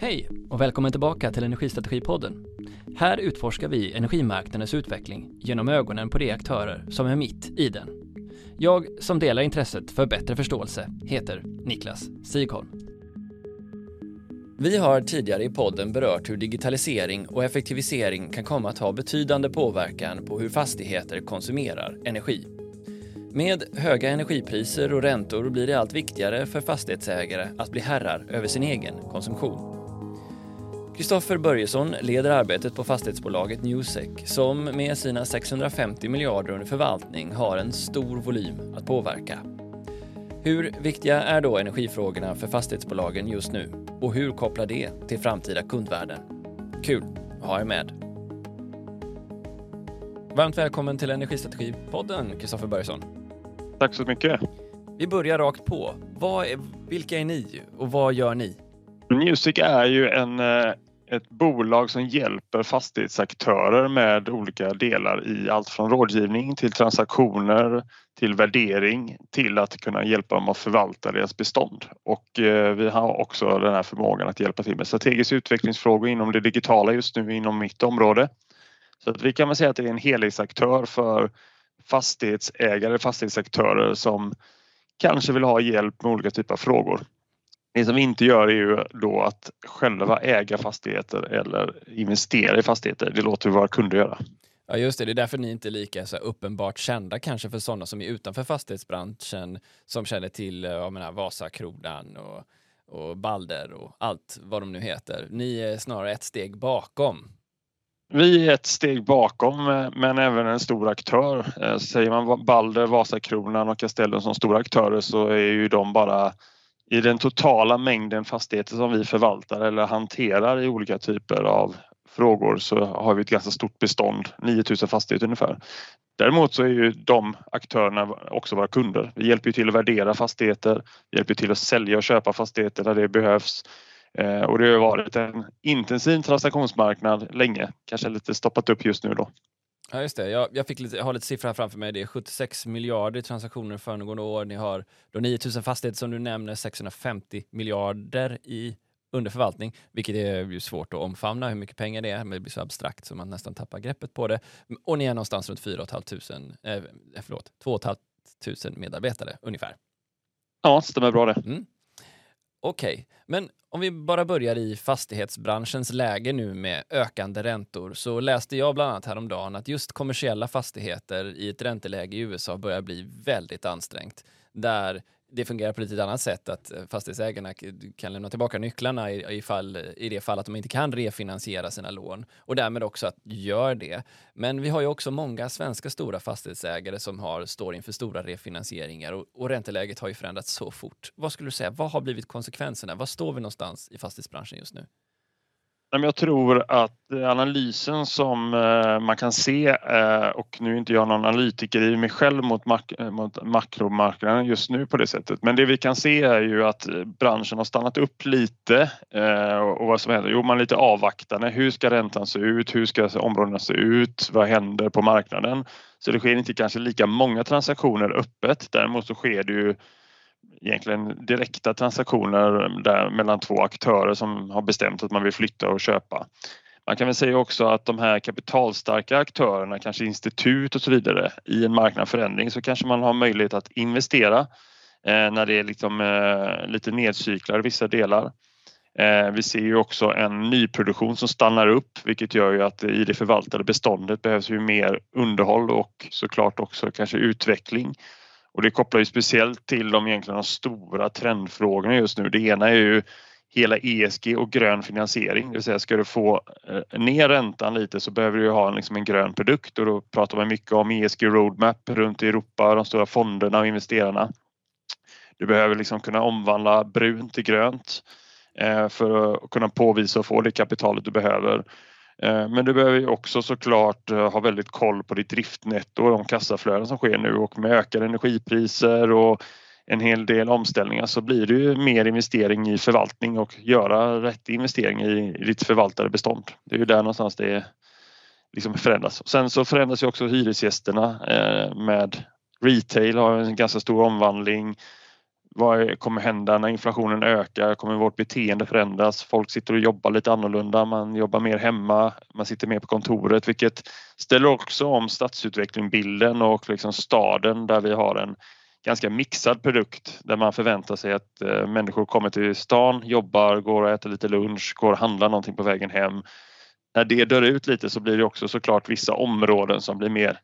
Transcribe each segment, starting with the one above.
Hej och välkommen tillbaka till Energistrategipodden. Här utforskar vi energimarknadens utveckling genom ögonen på de aktörer som är mitt i den. Jag som delar intresset för bättre förståelse heter Niklas Sigholm. Vi har tidigare i podden berört hur digitalisering och effektivisering kan komma att ha betydande påverkan på hur fastigheter konsumerar energi. Med höga energipriser och räntor blir det allt viktigare för fastighetsägare att bli herrar över sin egen konsumtion. Kristoffer Börjesson leder arbetet på fastighetsbolaget Newsec som med sina 650 miljarder under förvaltning har en stor volym att påverka. Hur viktiga är då energifrågorna för fastighetsbolagen just nu och hur kopplar det till framtida kundvärden? Kul att ha er med. Varmt välkommen till Energistrategipodden, Kristoffer Börjesson. Tack så mycket. Vi börjar rakt på. Är, vilka är ni och vad gör ni? Music är ju en, eh, ett bolag som hjälper fastighetsaktörer med olika delar i allt från rådgivning till transaktioner till värdering till att kunna hjälpa dem att förvalta deras bestånd. Och eh, vi har också den här förmågan att hjälpa till med strategiska utvecklingsfrågor inom det digitala just nu inom mitt område. Så att vi kan väl säga att det är en helhetsaktör för fastighetsägare, fastighetsaktörer som kanske vill ha hjälp med olika typer av frågor. Det som vi inte gör är ju då att själva äga fastigheter eller investera i fastigheter. Det låter vi våra kunder göra. Ja, just det. Det är därför ni inte är lika så uppenbart kända kanske för sådana som är utanför fastighetsbranschen som känner till jag menar, Vasakronan och, och Balder och allt vad de nu heter. Ni är snarare ett steg bakom. Vi är ett steg bakom men även en stor aktör. Eh, säger man Balder, Vasakronan och Castellum som stora aktörer så är ju de bara i den totala mängden fastigheter som vi förvaltar eller hanterar i olika typer av frågor så har vi ett ganska stort bestånd, 9000 fastigheter ungefär. Däremot så är ju de aktörerna också våra kunder. Vi hjälper till att värdera fastigheter, vi hjälper till att sälja och köpa fastigheter där det behövs. Eh, och det har varit en intensiv transaktionsmarknad länge, kanske lite stoppat upp just nu då. Ja, just det. Jag, jag, fick lite, jag har lite siffror här framför mig. Det är 76 miljarder i transaktioner föregående år. Ni har då 9000 fastigheter som du nämner, 650 miljarder i under förvaltning, vilket är ju svårt att omfamna hur mycket pengar det är, men det blir så abstrakt så man nästan tappar greppet på det. Och ni är någonstans runt 4 500, eh, förlåt, 2 500 medarbetare ungefär. Ja, stämmer bra det. Mm. Okej, okay. men om vi bara börjar i fastighetsbranschens läge nu med ökande räntor så läste jag bland annat häromdagen att just kommersiella fastigheter i ett ränteläge i USA börjar bli väldigt ansträngt. Där det fungerar på lite annat sätt att eh, fastighetsägarna kan lämna tillbaka nycklarna i, i, fall, i det fall att de inte kan refinansiera sina lån och därmed också att gör det. Men vi har ju också många svenska stora fastighetsägare som har, står inför stora refinansieringar och, och ränteläget har ju förändrats så fort. Vad skulle du säga, vad har blivit konsekvenserna? Var står vi någonstans i fastighetsbranschen just nu? Jag tror att analysen som eh, man kan se eh, och nu är inte jag någon analytiker i mig själv mot, mak eh, mot makromarknaden just nu på det sättet. Men det vi kan se är ju att branschen har stannat upp lite och vad som händer? Jo, man är lite avvaktande. Hur ska räntan se ut? Hur ska områdena se ut? Vad händer på marknaden? Så det sker inte kanske lika många transaktioner öppet. Däremot så sker det ju egentligen direkta transaktioner där mellan två aktörer som har bestämt att man vill flytta och köpa. Man kan väl säga också att de här kapitalstarka aktörerna, kanske institut och så vidare, i en marknadsförändring så kanske man har möjlighet att investera eh, när det är liksom, eh, lite nedcyklar i vissa delar. Eh, vi ser ju också en nyproduktion som stannar upp vilket gör ju att i det förvaltade beståndet behövs ju mer underhåll och såklart också kanske utveckling och det kopplar ju speciellt till de egentligen stora trendfrågorna just nu. Det ena är ju hela ESG och grön finansiering, det vill säga ska du få eh, ner räntan lite så behöver du ha liksom en grön produkt och då pratar man mycket om ESG roadmap runt i Europa, de stora fonderna och investerarna. Du behöver liksom kunna omvandla brunt till grönt eh, för att kunna påvisa och få det kapitalet du behöver. Eh, men du behöver också såklart eh, ha väldigt koll på ditt driftnetto och de kassaflöden som sker nu och med ökade energipriser och en hel del omställningar så blir det ju mer investering i förvaltning och göra rätt investering i ditt förvaltade bestånd. Det är ju där någonstans det liksom förändras. Sen så förändras ju också hyresgästerna eh, med retail har en ganska stor omvandling vad kommer hända när inflationen ökar? Kommer vårt beteende förändras? Folk sitter och jobbar lite annorlunda, man jobbar mer hemma, man sitter mer på kontoret vilket ställer också om stadsutvecklingsbilden och liksom staden där vi har en ganska mixad produkt där man förväntar sig att eh, människor kommer till stan, jobbar, går och äter lite lunch, går och handlar någonting på vägen hem. När det dör ut lite så blir det också såklart vissa områden som blir mer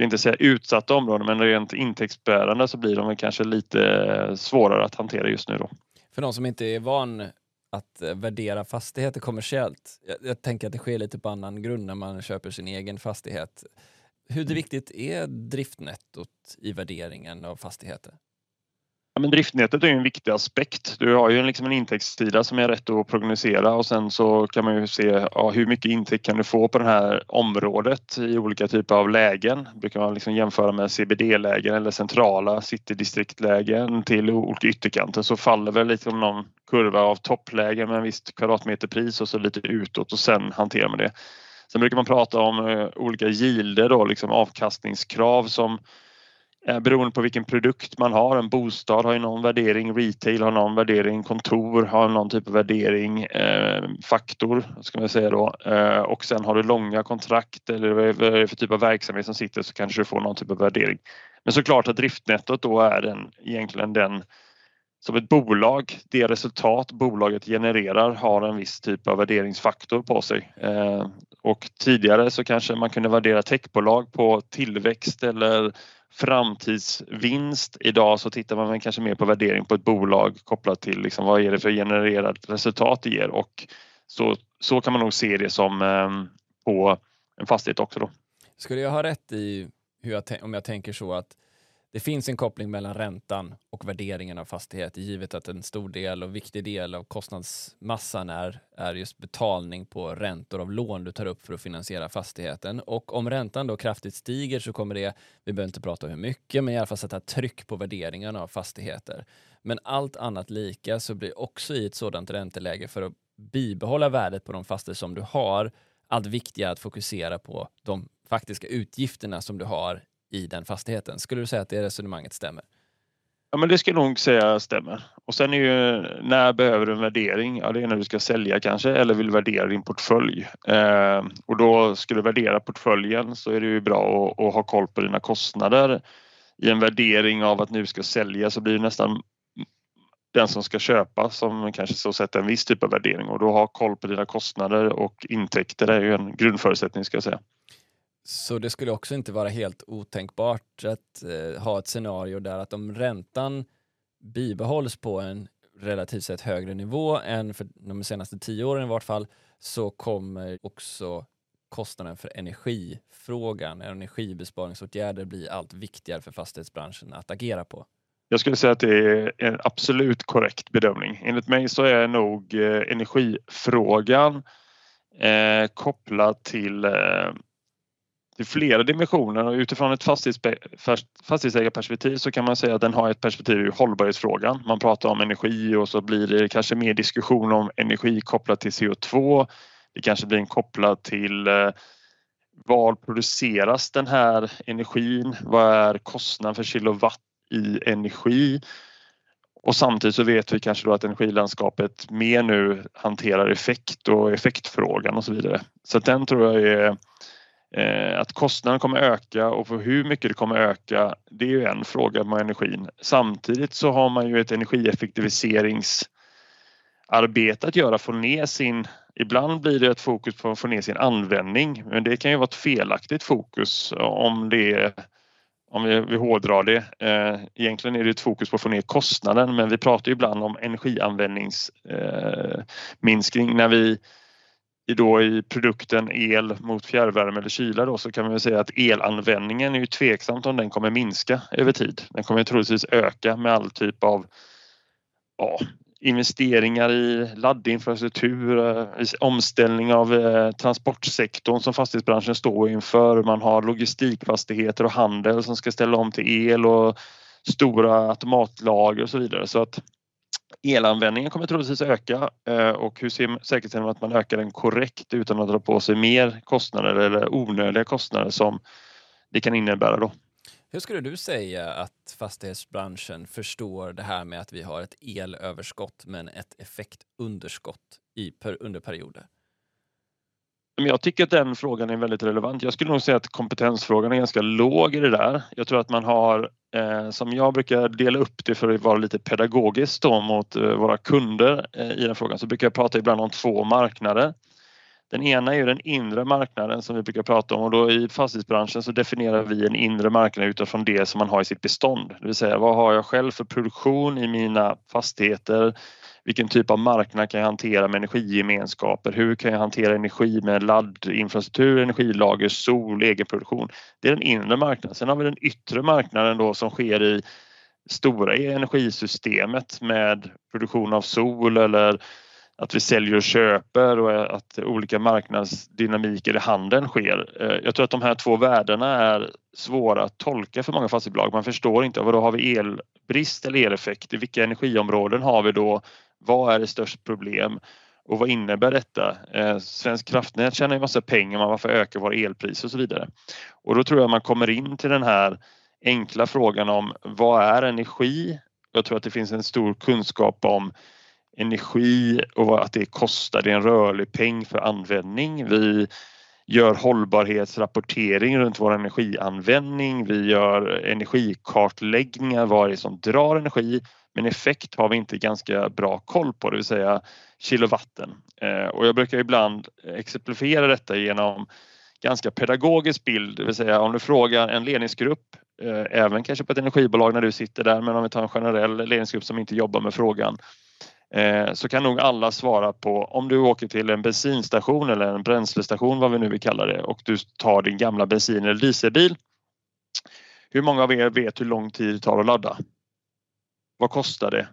ska inte säga utsatta områden men rent intäktsbärande så blir de kanske lite eh, svårare att hantera just nu. Då. För de som inte är van att eh, värdera fastigheter kommersiellt, jag, jag tänker att det sker lite på annan grund när man köper sin egen fastighet. Hur viktigt är driftnettot i värderingen av fastigheter? Men driftnätet är en viktig aspekt. Du har ju liksom en intäktssida som är rätt att prognosera och sen så kan man ju se ja, hur mycket intäkt kan du få på det här området i olika typer av lägen. Det brukar man liksom jämföra med CBD-lägen eller centrala citydistriktlägen till olika ytterkanter så faller väl liksom någon kurva av topplägen med en viss kvadratmeterpris och så lite utåt och sen hanterar man det. Sen brukar man prata om eh, olika gilder då, liksom avkastningskrav som Eh, beroende på vilken produkt man har. En bostad har ju någon värdering, retail har någon värdering, kontor har någon typ av värdering, eh, faktor ska man säga då. Eh, och sen har du långa kontrakt eller vad är det för typ av verksamhet som sitter så kanske du får någon typ av värdering. Men såklart att driftnettot då är den, egentligen den som ett bolag, det resultat bolaget genererar har en viss typ av värderingsfaktor på sig. Eh, och tidigare så kanske man kunde värdera techbolag på tillväxt eller framtidsvinst. Idag så tittar man kanske mer på värdering på ett bolag kopplat till liksom vad är det för genererat resultat det ger och så, så kan man nog se det som ehm, på en fastighet också. Då. Skulle jag ha rätt i hur jag om jag tänker så att det finns en koppling mellan räntan och värderingen av fastighet, givet att en stor del och viktig del av kostnadsmassan är, är just betalning på räntor av lån du tar upp för att finansiera fastigheten. Och om räntan då kraftigt stiger så kommer det, vi behöver inte prata om hur mycket, men i alla fall sätta tryck på värderingen av fastigheter. Men allt annat lika så blir också i ett sådant ränteläge för att bibehålla värdet på de fastigheter som du har, allt viktigare att fokusera på de faktiska utgifterna som du har i den fastigheten. Skulle du säga att det resonemanget stämmer? Ja, men det ska jag nog säga stämmer. Och sen är ju när behöver du en värdering? Ja, det är när du ska sälja kanske eller vill värdera din portfölj. Eh, och då ska du värdera portföljen så är det ju bra att, att, ha koll på dina kostnader. I en värdering av att nu ska sälja så blir det nästan den som ska köpa som kanske så sätter en viss typ av värdering och då ha koll på dina kostnader och intäkter är ju en grundförutsättning ska jag säga. Så det skulle också inte vara helt otänkbart att eh, ha ett scenario där att om räntan bibehålls på en relativt sett högre nivå än för de senaste tio åren i vart fall så kommer också kostnaden för energifrågan, energibesparingsåtgärder bli allt viktigare för fastighetsbranschen att agera på. Jag skulle säga att det är en absolut korrekt bedömning. Enligt mig så är nog eh, energifrågan eh, kopplad till eh, till flera dimensioner och utifrån ett fastighetsägarperspektiv så kan man säga att den har ett perspektiv i hållbarhetsfrågan. Man pratar om energi och så blir det kanske mer diskussion om energi kopplat till CO2. Det kanske blir en kopplad till eh, var produceras den här energin? Vad är kostnaden för kilowatt i energi? Och samtidigt så vet vi kanske då att energilandskapet mer nu hanterar effekt och effektfrågan och så vidare. Så den tror jag är Eh, att kostnaden kommer öka och för hur mycket det kommer öka det är ju en fråga med energin. Samtidigt så har man ju ett energieffektiviseringsarbete att göra, få ner sin Ibland blir det ett fokus på att få ner sin användning men det kan ju vara ett felaktigt fokus om det om vi, vi hårdrar det. Eh, egentligen är det ett fokus på att få ner kostnaden men vi pratar ju ibland om energianvändningsminskning eh, när vi då i produkten el mot fjärrvärme eller kyla då, så kan man säga att elanvändningen är ju tveksamt om den kommer minska över tid. Den kommer troligtvis öka med all typ av ja, investeringar i laddinfrastruktur, eh, omställning av eh, transportsektorn som fastighetsbranschen står inför. Man har logistikfastigheter och handel som ska ställa om till el och stora automatlager och så vidare. Så att Elanvändningen kommer troligtvis öka eh, och hur säkerställer man att man ökar den korrekt utan att dra på sig mer kostnader eller onödiga kostnader som det kan innebära då? Hur skulle du säga att fastighetsbranschen förstår det här med att vi har ett elöverskott men ett effektunderskott i per, under perioder? Jag tycker att den frågan är väldigt relevant. Jag skulle nog säga att kompetensfrågan är ganska låg i det där. Jag tror att man har, eh, som jag brukar dela upp det för att vara lite pedagogiskt då mot eh, våra kunder eh, i den frågan, så brukar jag prata ibland om två marknader. Den ena är ju den inre marknaden som vi brukar prata om och då i fastighetsbranschen så definierar vi en inre marknad utifrån det som man har i sitt bestånd. Det vill säga vad har jag själv för produktion i mina fastigheter? Vilken typ av marknad kan jag hantera med energigemenskaper? Hur kan jag hantera energi med laddinfrastruktur, energilager, sol, egenproduktion? Det är den inre marknaden. Sen har vi den yttre marknaden då som sker i stora energisystemet med produktion av sol eller att vi säljer och köper och att olika marknadsdynamiker i handeln sker. Eh, jag tror att de här två värdena är svåra att tolka för många fastighetsbolag. Man förstår inte, vad då har vi elbrist eller eleffekt? I vilka energiområden har vi då? Vad är det största problem? Och vad innebär detta? Eh, Svensk kraftnät tjänar ju massa pengar, man varför ökar våra elpriser och så vidare. Och då tror jag man kommer in till den här enkla frågan om vad är energi? Jag tror att det finns en stor kunskap om energi och att det kostar, det är en rörlig peng för användning. Vi gör hållbarhetsrapportering runt vår energianvändning. Vi gör energikartläggningar, vad är det som drar energi? Men effekt har vi inte ganska bra koll på, det vill säga kilowatten. Eh, och jag brukar ibland exemplifiera detta genom ganska pedagogisk bild, det vill säga om du frågar en ledningsgrupp, eh, även kanske på ett energibolag när du sitter där, men om vi tar en generell ledningsgrupp som inte jobbar med frågan eh, så kan nog alla svara på om du åker till en bensinstation eller en bränslestation vad vi nu vill kalla det och du tar din gamla bensin eller dieselbil. Hur många av er vet hur lång tid det tar att ladda? Vad kostar det?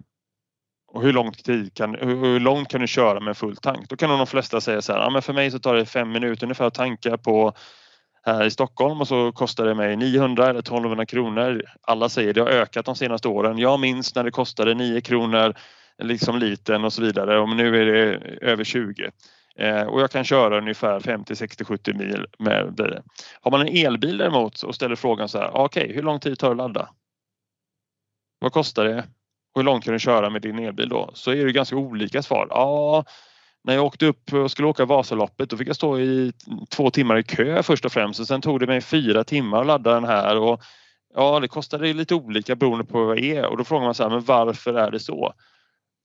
Och hur, lång tid kan, hur långt kan du köra med full tank? Då kan nog de flesta säga så här, ja, men för mig så tar det fem minuter ungefär att tanka på här i Stockholm och så kostar det mig 900 eller 1200 kronor. Alla säger det har ökat de senaste åren. Jag minns när det kostade 9 kronor liksom liten och så vidare och nu är det över 20. Eh, och jag kan köra ungefär 50, 60, 70 mil med det. Har man en elbil däremot och ställer frågan så här, okej okay, hur lång tid tar det att ladda? Vad kostar det? Hur långt kan du köra med din elbil då? Så är det ganska olika svar. Ja, när jag åkte upp och skulle åka Vasaloppet då fick jag stå i två timmar i kö först och främst och sen tog det mig fyra timmar att ladda den här och ja, det kostade lite olika beroende på vad det är och då frågar man så här, men varför är det så?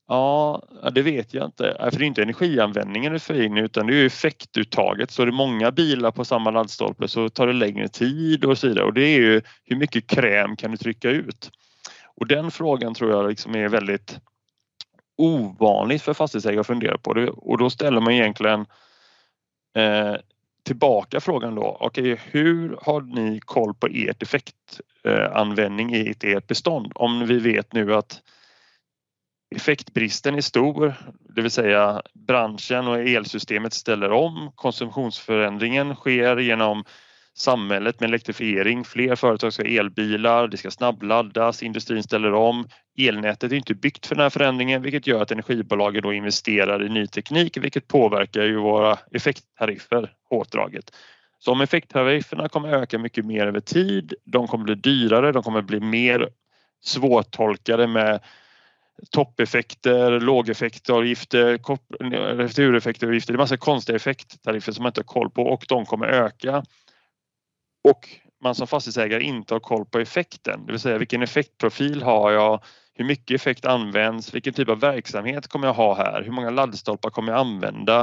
Ja, det vet jag inte. För det är inte energianvändningen du får in utan det är effektuttaget. Så är det många bilar på samma laddstolpe så tar det längre tid och så vidare. Och det är ju hur mycket kräm kan du trycka ut? Och den frågan tror jag liksom är väldigt ovanligt för fastighetsägare att fundera på. Det. Och då ställer man egentligen eh, tillbaka frågan då. Okej, okay, hur har ni koll på ert effektanvändning i ert bestånd? Om vi vet nu att Effektbristen är stor, det vill säga branschen och elsystemet ställer om. Konsumtionsförändringen sker genom samhället med elektrifiering. Fler företag ska ha elbilar, det ska snabbladdas, industrin ställer om. Elnätet är inte byggt för den här förändringen vilket gör att energibolagen då investerar i ny teknik vilket påverkar ju våra effekttariffer hårt draget. Så om effekttarifferna kommer öka mycket mer över tid, de kommer bli dyrare, de kommer bli mer svårtolkade med toppeffekter, lågeffektavgifter, retureffektavgifter. Det är massa konstiga effekttariffer som man inte har koll på och de kommer öka. Och man som fastighetsägare inte har koll på effekten, det vill säga vilken effektprofil har jag? Hur mycket effekt används? Vilken typ av verksamhet kommer jag ha här? Hur många laddstolpar kommer jag använda?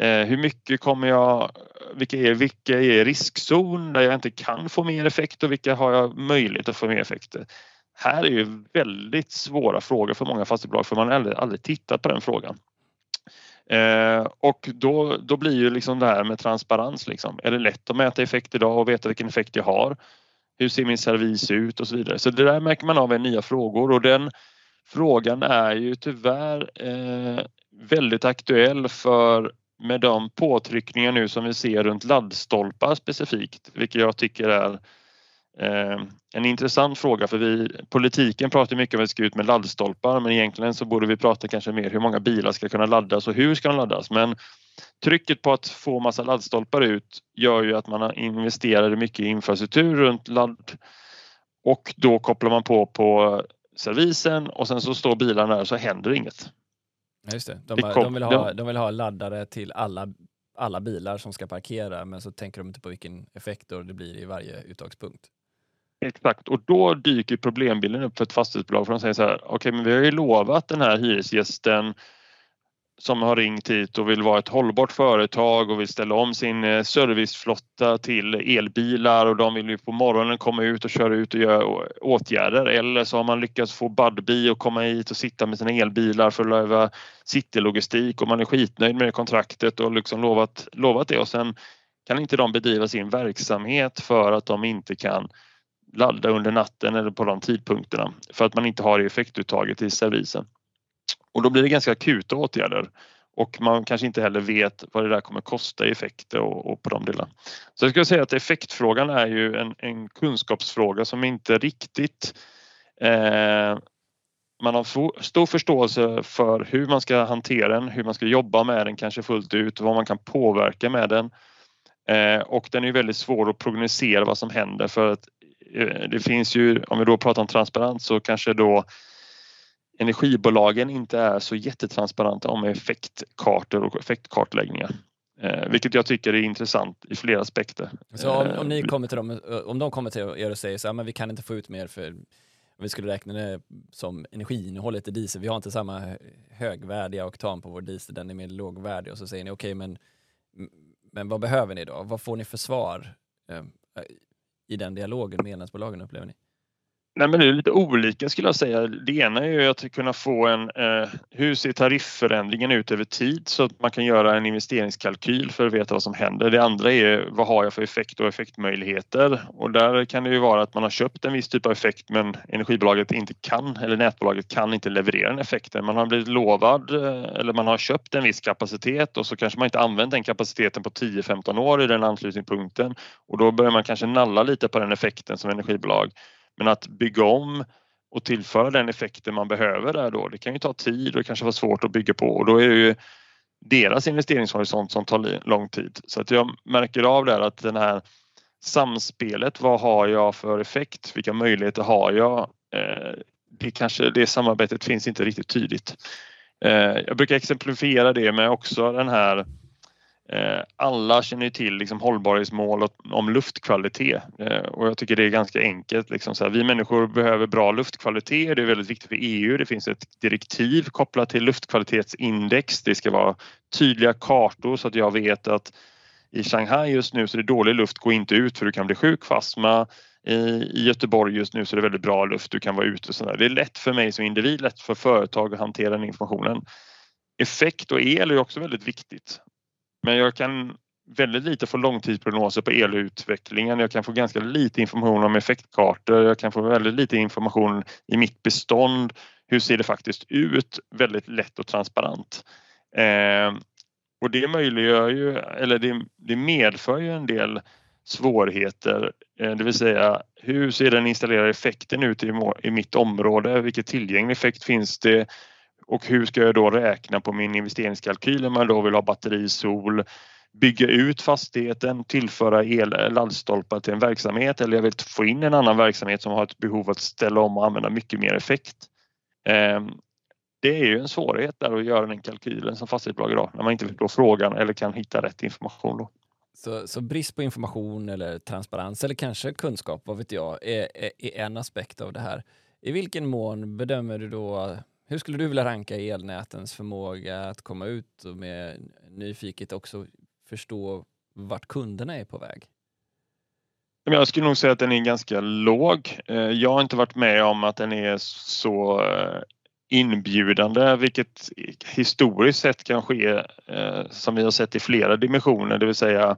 Eh, hur mycket kommer jag, vilka är, vilka är riskzon där jag inte kan få mer effekt och vilka har jag möjlighet att få mer effekter? här är ju väldigt svåra frågor för många fastighetsbolag för man har aldrig, aldrig tittat på den frågan. Eh, och då, då blir ju liksom det här med transparens liksom. Är det lätt att mäta effekt idag och veta vilken effekt jag har? Hur ser min servis ut och så vidare. Så det där märker man av i nya frågor och den frågan är ju tyvärr eh, väldigt aktuell för med de påtryckningar nu som vi ser runt laddstolpar specifikt, vilket jag tycker är Eh, en intressant fråga för vi, politiken pratar mycket om att vi ska ut med laddstolpar men egentligen så borde vi prata kanske mer hur många bilar ska kunna laddas och hur ska de laddas. Men trycket på att få massa laddstolpar ut gör ju att man investerar mycket i infrastruktur runt ladd Och då kopplar man på på servisen och sen så står bilen där så händer inget. Ja, just det. De, de, vill ha, de vill ha laddare till alla, alla bilar som ska parkera men så tänker de inte på vilken effekt det blir i varje uttagspunkt. Exakt. Och då dyker problembilden upp för ett fastighetsbolag för de säger så här, okej okay, men vi har ju lovat den här hyresgästen som har ringt hit och vill vara ett hållbart företag och vill ställa om sin eh, serviceflotta till elbilar och de vill ju på morgonen komma ut och köra ut och göra åtgärder. Eller så har man lyckats få Budbee att komma hit och sitta med sina elbilar för att löva citylogistik och man är skitnöjd med kontraktet och liksom lovat, lovat det. Och sen kan inte de bedriva sin verksamhet för att de inte kan ladda under natten eller på de tidpunkterna för att man inte har effektuttaget i servisen. Och då blir det ganska akuta åtgärder och man kanske inte heller vet vad det där kommer kosta i effekter och, och på de delarna. Så jag skulle säga att effektfrågan är ju en, en kunskapsfråga som inte riktigt eh, man har stor förståelse för hur man ska hantera den, hur man ska jobba med den kanske fullt ut, vad man kan påverka med den. Eh, och den är väldigt svår att prognosera vad som händer för att det finns ju, om vi då pratar om transparens så kanske då energibolagen inte är så jättetransparenta om effektkartor och effektkartläggningar. Eh, vilket jag tycker är intressant i flera aspekter. Så om, om, ni eh, kommer till dem, om de kommer till er och säger så här, men vi kan inte få ut mer för om vi skulle räkna det som energiinnehållet i diesel, vi har inte samma högvärdiga oktan på vår diesel, den är mer lågvärdig och så säger ni okej okay, men, men vad behöver ni då? Vad får ni för svar eh, i den dialogen med elnätsbolagen upplever ni? Nej, men det är lite olika skulle jag säga. Det ena är ju att kunna få en, eh, hur ser tarifförändringen ut över tid så att man kan göra en investeringskalkyl för att veta vad som händer. Det andra är vad har jag för effekt och effektmöjligheter och där kan det ju vara att man har köpt en viss typ av effekt men energibolaget inte kan eller nätbolaget kan inte leverera den effekten. Man har blivit lovad eh, eller man har köpt en viss kapacitet och så kanske man inte använt den kapaciteten på 10-15 år i den anslutningspunkten och då börjar man kanske nalla lite på den effekten som energibolag. Men att bygga om och tillföra den effekten man behöver där då, det kan ju ta tid och det kanske vara svårt att bygga på och då är det ju deras investeringshorisont som tar lång tid. Så att jag märker av där att den här samspelet, vad har jag för effekt? Vilka möjligheter har jag? Eh, det kanske det samarbetet finns inte riktigt tydligt. Eh, jag brukar exemplifiera det med också den här Eh, alla känner till liksom hållbarhetsmål om luftkvalitet eh, och jag tycker det är ganska enkelt. Liksom så här, vi människor behöver bra luftkvalitet, det är väldigt viktigt för EU. Det finns ett direktiv kopplat till luftkvalitetsindex. Det ska vara tydliga kartor så att jag vet att i Shanghai just nu så är det dålig luft, gå inte ut för du kan bli sjuk, fastma. I Göteborg just nu så är det väldigt bra luft, du kan vara ute och sådär. Det är lätt för mig som individ, lätt för företag att hantera den informationen. Effekt och el är också väldigt viktigt men jag kan väldigt lite få långtidsprognoser på elutvecklingen. Jag kan få ganska lite information om effektkartor. Jag kan få väldigt lite information i mitt bestånd. Hur ser det faktiskt ut? Väldigt lätt och transparent. Eh, och det möjliggör ju, eller det, det medför ju en del svårigheter, eh, det vill säga hur ser den installerade effekten ut i, i mitt område? Vilken tillgänglig effekt finns det? Och hur ska jag då räkna på min investeringskalkyl om jag då vill ha batteri, sol, bygga ut fastigheten, tillföra el, laddstolpar till en verksamhet eller jag vill få in en annan verksamhet som har ett behov att ställa om och använda mycket mer effekt. Ehm, det är ju en svårighet där att göra den kalkylen som fastighetsbolag idag när man inte förstår frågan eller kan hitta rätt information. Då. Så, så brist på information eller transparens eller kanske kunskap, vad vet jag, är, är, är en aspekt av det här. I vilken mån bedömer du då hur skulle du vilja ranka elnätens förmåga att komma ut och med nyfiket också förstå vart kunderna är på väg? Jag skulle nog säga att den är ganska låg. Eh, jag har inte varit med om att den är så eh, inbjudande, vilket historiskt sett kan ske eh, som vi har sett i flera dimensioner, det vill säga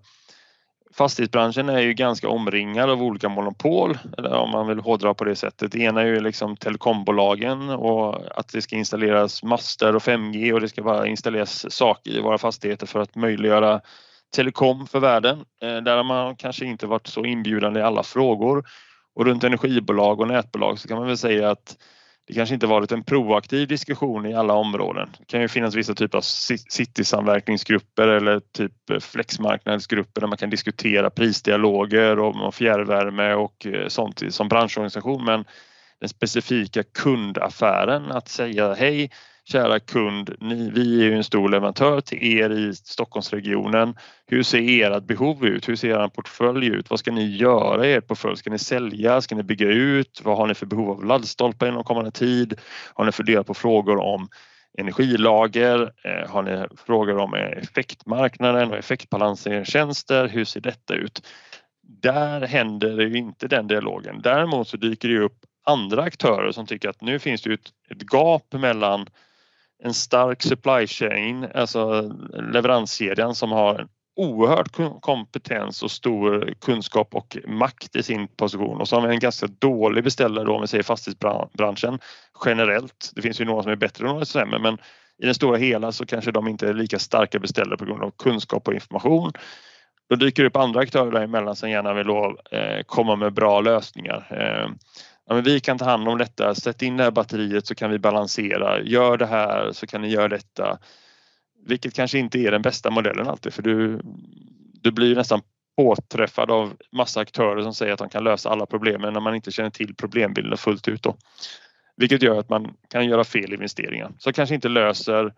fastighetsbranschen är ju ganska omringad av olika monopol, eller om man vill hårdra på det sättet. Det ena är ju liksom telekombolagen och att det ska installeras master och 5G och det ska bara installeras saker i våra fastigheter för att möjliggöra telekom för världen. Eh, där har man kanske inte varit så inbjudande i alla frågor. Och runt energibolag och nätbolag så kan man väl säga att det kanske inte varit en proaktiv diskussion i alla områden. Det kan ju finnas vissa typer av citysamverkningsgrupper eller typ eh, flexmarknadsgrupper där man kan diskutera prisdialoger om fjärrvärme och eh, sånt som branschorganisation men den specifika kundaffären att säga hej kära kund, ni, vi är ju en stor leverantör till er i Stockholmsregionen. Hur ser ert behov ut? Hur ser er portfölj ut? Vad ska ni göra i er portfölj? Ska ni sälja? Ska ni bygga ut? Vad har ni för behov av laddstolpar inom kommande tid? Har ni funderat på frågor om energilager? Eh, har ni frågor om eh, effektmarknaden och effektbalanseringstjänster? Hur ser detta ut? Där händer det ju inte den dialogen. Däremot så dyker det upp andra aktörer som tycker att nu finns det ett, ett gap mellan en stark supply chain, alltså leveranskedjan som har en oerhörd kompetens och stor kunskap och makt i sin position och så har vi en ganska dålig beställare då om vi säger fastighetsbranschen generellt. Det finns ju några som är bättre och några som är sämre men i det stora hela så kanske de inte är lika starka beställare på grund av kunskap och information. Då dyker det upp andra aktörer däremellan som gärna vill då, eh, komma med bra lösningar. Eh, ja, men vi kan ta hand om detta, sätt in det här batteriet så kan vi balansera, gör det här så kan ni göra detta. Vilket kanske inte är den bästa modellen alltid för du, du blir nästan påträffad av massa aktörer som säger att de kan lösa alla problemen när man inte känner till problembilden fullt ut. Då. Vilket gör att man kan göra fel investeringar som kanske inte löser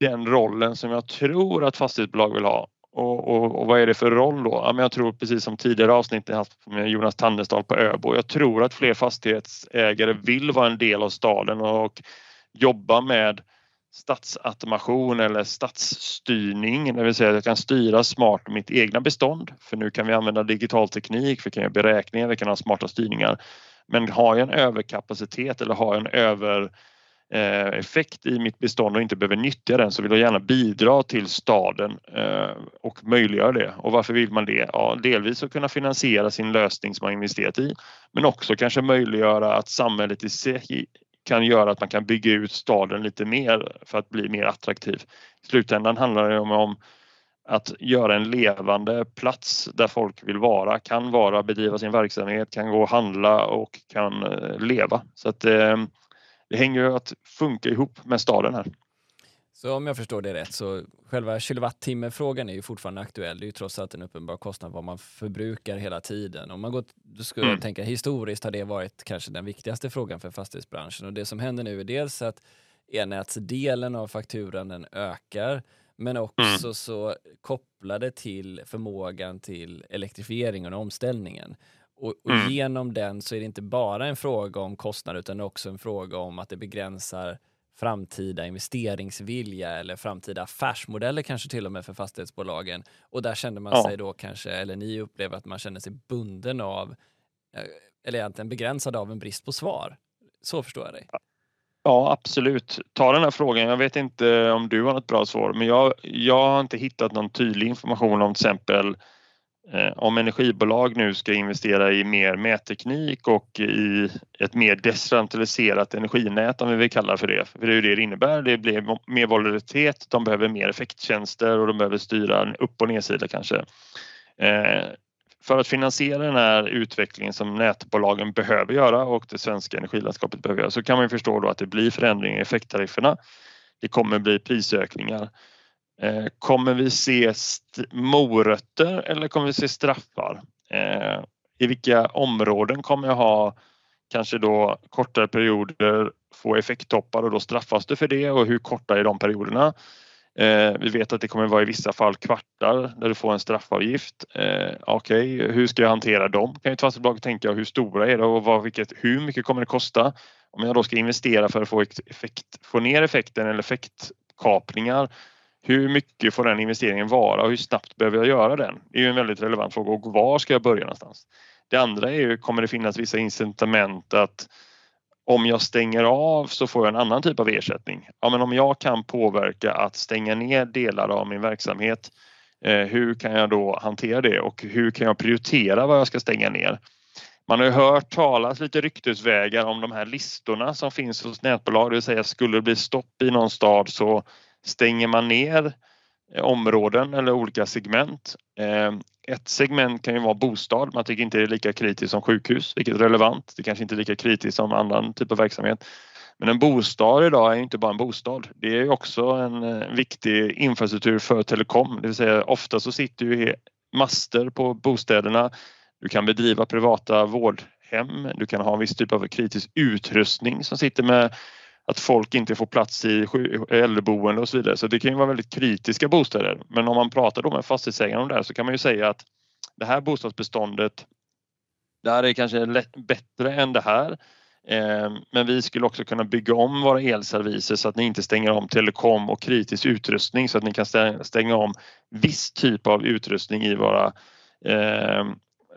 den rollen som jag tror att fastighetsbolag vill ha och, och, och, vad är det för roll då? Ja, men jag tror precis som tidigare avsnitt med Jonas Tannesdal på Öbo. Jag tror att fler fastighetsägare vill vara en del av staden och jobba med stadsautomation eller stadsstyrning, det vill säga att jag kan styra smart mitt egna bestånd. För nu kan vi använda digital teknik, vi kan göra beräkningar, vi kan ha smarta styrningar. Men har jag en överkapacitet eller har jag en över effekt i mitt bestånd och inte behöver nyttja den så vill jag gärna bidra till staden eh, och möjliggöra det. Och varför vill man det? Ja, delvis att kunna finansiera sin lösning som man investerat i men också kanske möjliggöra att samhället i sig kan göra att man kan bygga ut staden lite mer för att bli mer attraktiv. I slutändan handlar det om att göra en levande plats där folk vill vara, kan vara, bedriva sin verksamhet, kan gå och handla och kan eh, leva. Så att det hänger ju att funka ihop med staden här. Så om jag förstår det rätt så själva kilowattimmefrågan är ju fortfarande aktuell. Det är ju trots allt en uppenbar kostnad vad man förbrukar hela tiden. Om man går, då skulle mm. jag tänka historiskt har det varit kanske den viktigaste frågan för fastighetsbranschen och det som händer nu är dels att elnätsdelen av fakturan den ökar men också mm. så kopplade till förmågan till elektrifieringen och omställningen. Och, och mm. genom den så är det inte bara en fråga om kostnad utan också en fråga om att det begränsar framtida investeringsvilja eller framtida affärsmodeller kanske till och med för fastighetsbolagen. Och där känner man ja. sig då kanske, eller ni upplever att man känner sig bunden av, eh, eller egentligen begränsad av en brist på svar. Så förstår jag dig. Ja, absolut. Ta den här frågan. Jag vet inte om du har något bra svar, men jag, jag har inte hittat någon tydlig information om till exempel Eh, om energibolag nu ska investera i mer mätteknik och i ett mer decentraliserat energinät om vi vill kalla det för det. För det är ju det det innebär. Det blir mer volatilitet, de behöver mer effekttjänster och de behöver styra upp och nedsida kanske. Eh, för att finansiera den här utvecklingen som nätbolagen behöver göra och det svenska energilandskapet behöver göra så kan man förstå då att det blir förändringar i effekttarifferna. Det kommer bli prisökningar Eh, kommer vi se morötter eller kommer vi se straffar? Eh, I vilka områden kommer jag ha kanske då kortare perioder få effekttoppar och då straffas det för det och hur korta är de perioderna? Eh, vi vet att det kommer vara i vissa fall kvartar där du får en straffavgift. Eh, okej, okay, hur ska jag hantera dem? Kan ett fastighetsbolag tänka hur stora är det och vad, vilket, hur mycket kommer det kosta? Om jag då ska investera för att få, effekt, få ner effekten eller effektkapningar hur mycket får den investeringen vara och hur snabbt behöver jag göra den? Det är ju en väldigt relevant fråga och var ska jag börja någonstans? Det andra är ju, kommer det finnas vissa incitament att om jag stänger av så får jag en annan typ av ersättning. Ja, men om jag kan påverka att stänga ner delar av min verksamhet, eh, hur kan jag då hantera det och hur kan jag prioritera vad jag ska stänga ner? Man har ju hört talas lite ryktesvägar om de här listorna som finns hos nätbolag, det vill säga skulle det bli stopp i någon stad så stänger man ner eh, områden eller olika segment. Ehm, ett segment kan ju vara bostad. Man tycker inte det är lika kritiskt som sjukhus, vilket är relevant. Det kanske inte är lika kritiskt som annan typ av verksamhet. Men en bostad idag är inte bara en bostad. Det är också en eh, viktig infrastruktur för telekom. Det vill säga ofta så sitter ju master på bostäderna. Du kan bedriva privata vårdhem. Du kan ha en viss typ av kritisk utrustning som sitter med att folk inte får plats i äldreboende och så vidare. Så det kan ju vara väldigt kritiska bostäder. Men om man pratar då med fastighetsägaren om det här så kan man ju säga att det här bostadsbeståndet det här är kanske bättre än det här. Ehm, men vi skulle också kunna bygga om våra elserviser så att ni inte stänger om telekom och kritisk utrustning så att ni kan stänga om viss typ av utrustning i våra ehm,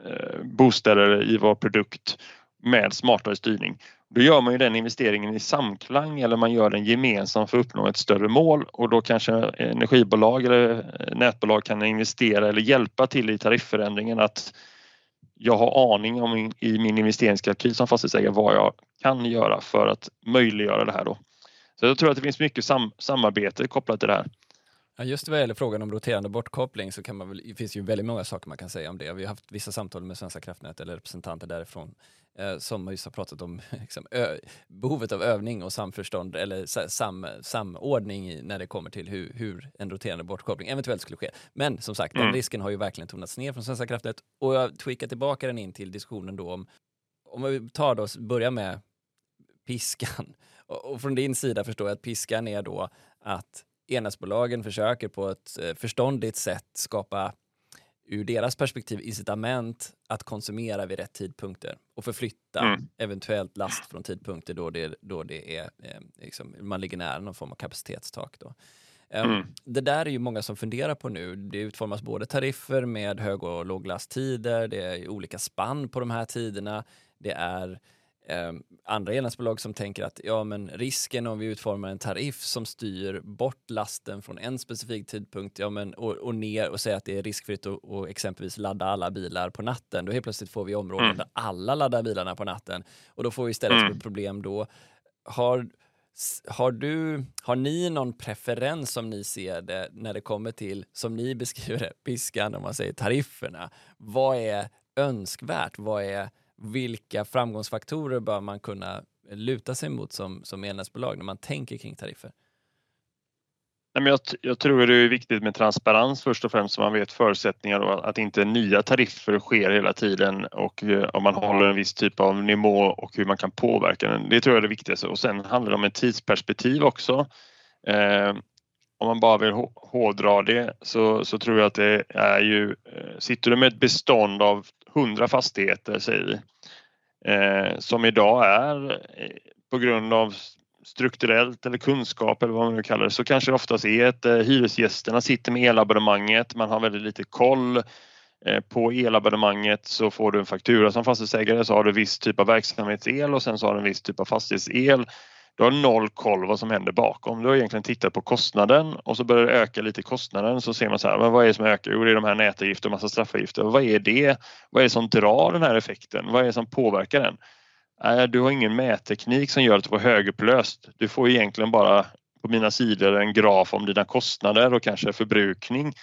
eh, bostäder, i vår produkt med smartare styrning. Då gör man ju den investeringen i samklang eller man gör den gemensamt för att uppnå ett större mål och då kanske eh, energibolag eller eh, nätbolag kan investera eller hjälpa till i tarifförändringen att jag har aning om i min investeringskalkyl som fastighetsägare vad jag kan göra för att möjliggöra det här då. Så jag tror att det finns mycket sam samarbete kopplat till det här. Ja, just vad gäller frågan om roterande bortkoppling så kan man väl, det finns ju väldigt många saker man kan säga om det. Vi har haft vissa samtal med Svenska kraftnät eller representanter därifrån eh, som just har pratat om liksom, ö, behovet av övning och samförstånd eller sam, samordning när det kommer till hur, hur, en roterande bortkoppling eventuellt skulle ske. Men som sagt, mm. den risken har ju verkligen tonats ner från Svenska kraftnät och jag tweakar tillbaka den in till diskussionen då om, om vi tar då, börjar med piskan. Och, och från din sida förstår jag att piskan är då att elnätsbolagen försöker på ett eh, förståndigt sätt skapa ur deras perspektiv incitament att konsumera vid rätt tidpunkter och förflytta mm. eventuellt last från tidpunkter då det, då det är, eh, liksom, man ligger nära någon form av kapacitetstak. Då. Um, mm. Det där är ju många som funderar på nu. Det utformas både tariffer med hög och låglasttider, det är olika spann på de här tiderna. Det är eh, andra elnätsbolag som tänker att ja, men risken om vi utformar en tariff som styr bort lasten från en specifik tidpunkt ja, men, och, och ner och säger att det är riskfritt att och exempelvis ladda alla bilar på natten. Då helt plötsligt får vi områden mm. där alla laddar bilarna på natten och då får vi istället mm. problem då. Har, har, du, har ni någon preferens som ni ser det när det kommer till, som ni beskriver det, piskan om man säger tarifferna? Vad är önskvärt? Vad är vilka framgångsfaktorer bör man kunna luta sig mot som, som elnätsbolag när man tänker kring tariffer? Jag, jag tror det är viktigt med transparens först och främst så man vet förutsättningar och att inte nya tariffer sker hela tiden och eh, om man håller en viss typ av nivå och hur man kan påverka den. Det tror jag är det viktigaste och sen handlar det om ett tidsperspektiv också. Eh, om man bara vill hårdra det så, så tror jag att det är ju, eh, sitter du med ett bestånd av 100 fastigheter säger vi, eh, som idag är eh, på grund av strukturellt eller kunskap eller vad man nu kallar det så kanske det oftast är att eh, hyresgästerna sitter med elabonnemanget, man har väldigt lite koll eh, på elabonnemanget så får du en faktura som fastighetsägare så har du viss typ av verksamhetsel och sen så har du en viss typ av fastighetsel du har noll koll vad som händer bakom. Du har egentligen tittat på kostnaden och så börjar det öka lite kostnaden så ser man så här, men vad är det som ökar? Jo, det är de här nätavgifter och massa straffavgifter. Vad är det? Vad är det som drar den här effekten? Vad är det som påverkar den? du har ingen mätteknik som gör att du får högupplöst. Du får egentligen bara på mina sidor en graf om dina kostnader och kanske förbrukning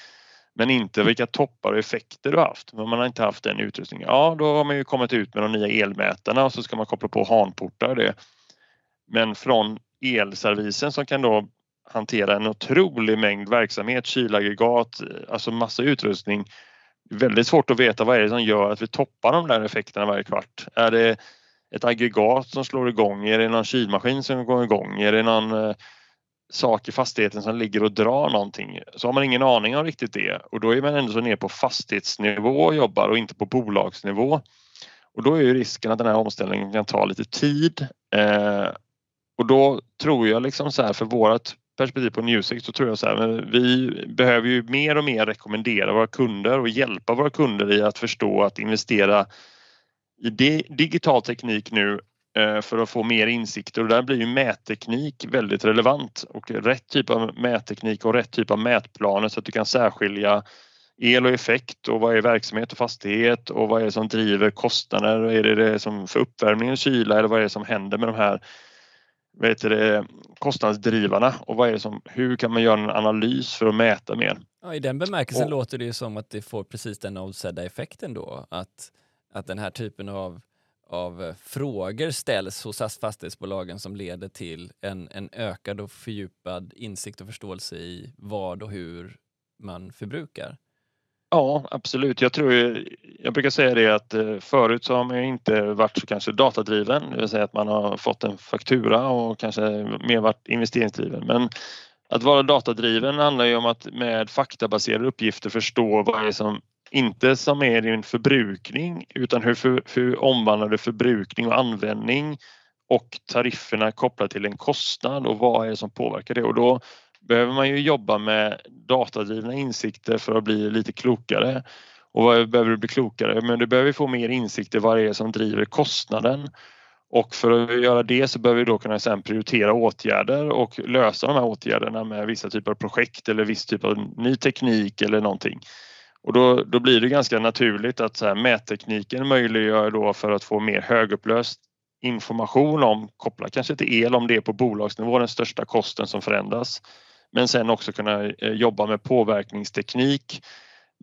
men inte vilka toppar och effekter du har haft. Men man har inte haft den utrustningen. Ja, då har man ju kommit ut med de nya elmätarna och så ska man koppla på hanportar. Det men från elservisen som kan då hantera en otrolig mängd verksamhet, kylaggregat, eh, alltså massa utrustning. Väldigt svårt att veta vad är det som gör att vi toppar de där effekterna varje kvart. Är det ett aggregat som slår igång? Är det någon kylmaskin som går igång? Är det någon eh, sak i fastigheten som ligger och drar någonting? Så har man ingen aning om riktigt det och då är man ändå så ner på fastighetsnivå och jobbar och inte på bolagsnivå. Och då är ju risken att den här omställningen kan ta lite tid. Eh, och då tror jag liksom så här för vårat perspektiv på Newsec så tror jag så här, men vi behöver ju mer och mer rekommendera våra kunder och hjälpa våra kunder i att förstå att investera i digital teknik nu eh, för att få mer insikter och där blir ju mätteknik väldigt relevant och rätt typ av mätteknik och rätt typ av mätplaner så att du kan särskilja el och effekt och vad är verksamhet och fastighet och vad är det som driver kostnader? Är det det som för uppvärmning och kyla eller vad är det som händer med de här heter det, kostnadsdrivarna och vad är det som, hur kan man göra en analys för att mäta mer? Ja, I den bemärkelsen och, låter det ju som att det får precis den avsedda effekten då, att, att den här typen av, av frågor ställs hos fastighetsbolagen som leder till en, en ökad och fördjupad insikt och förståelse i vad och hur man förbrukar. Ja, absolut. Jag tror jag brukar säga det att eh, förut så har man inte varit så kanske datadriven, det vill säga att man har fått en faktura och kanske mer varit investeringsdriven. Men att vara datadriven handlar ju om att med faktabaserade uppgifter förstå vad det är som inte som är din förbrukning utan hur, för, hur omvandlar du förbrukning och användning och tarifferna kopplat till en kostnad och vad är det som påverkar det och då behöver man ju jobba med datadrivna insikter för att bli lite klokare. Och vad behöver du bli klokare? Men du behöver få mer insikter i vad det är som driver kostnaden. Och för att göra det så behöver vi då kunna sen prioritera åtgärder och lösa de här åtgärderna med vissa typer av projekt eller viss typ av ny teknik eller någonting. Och då, då blir det ganska naturligt att så här, mättekniken möjliggör då för att få mer högupplöst information om, kopplat kanske till el om det är på bolagsnivå den största kosten som förändras. Men sen också kunna eh, jobba med påverkningsteknik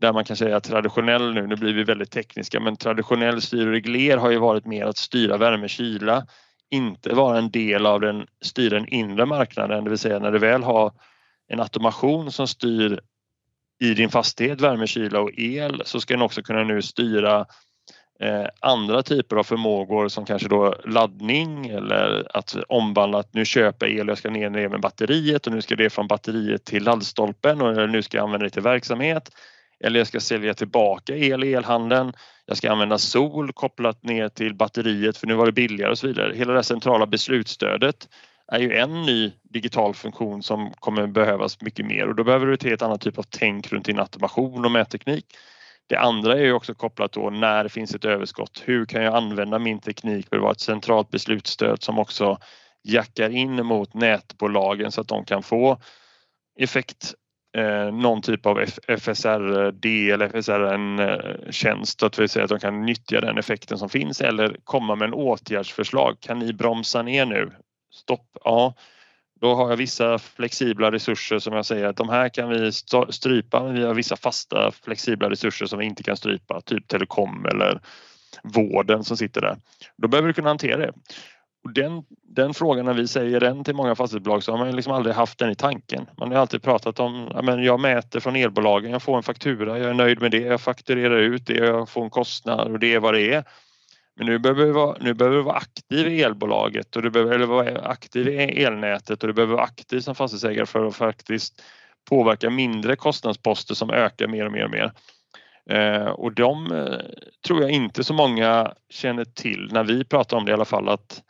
där man kan säga traditionell nu, nu blir vi väldigt tekniska, men traditionell styr och regler har ju varit mer att styra värme, kyla, inte vara en del av den, styra den inre marknaden, det vill säga när du väl har en automation som styr i din fastighet värme, kyla och el så ska den också kunna nu styra Eh, andra typer av förmågor som kanske då laddning eller att omvandla att nu köper jag el och jag ska ner, ner med batteriet och nu ska det från batteriet till laddstolpen och nu ska jag använda det till verksamhet. Eller jag ska sälja tillbaka el i elhandeln. Jag ska använda sol kopplat ner till batteriet för nu var det billigare och så vidare. Hela det centrala beslutsstödet är ju en ny digital funktion som kommer behövas mycket mer och då behöver du ett helt annat typ av tänk runt din automation och mätteknik. Det andra är ju också kopplat då när det finns ett överskott. Hur kan jag använda min teknik för att vara ett centralt beslutsstöd som också jackar in mot nätbolagen så att de kan få effekt eh, någon typ av FSRD eller FSRN-tjänst, eh, att vi säger att de kan nyttja den effekten som finns eller komma med en åtgärdsförslag. Kan ni bromsa ner nu? Stopp, ja. Då har jag vissa flexibla resurser som jag säger att de här kan vi strypa men vi har vissa fasta flexibla resurser som vi inte kan strypa, typ telekom eller vården som sitter där. Då behöver du kunna hantera det. Och den, den frågan när vi säger den till många fastighetsbolag så har man liksom aldrig haft den i tanken. Man har alltid pratat om att jag mäter från elbolagen, jag får en faktura, jag är nöjd med det, jag fakturerar ut det, jag får en kostnad och det är vad det är. Men nu behöver du vara, nu behöver du vara aktiv i elbolaget och du behöver eller vara aktiv i elnätet och du behöver vara aktiv som fastighetsägare för att faktiskt påverka mindre kostnadsposter som ökar mer och mer och mer. Eh, och de eh, tror jag inte så många känner till när vi pratar om det i alla fall att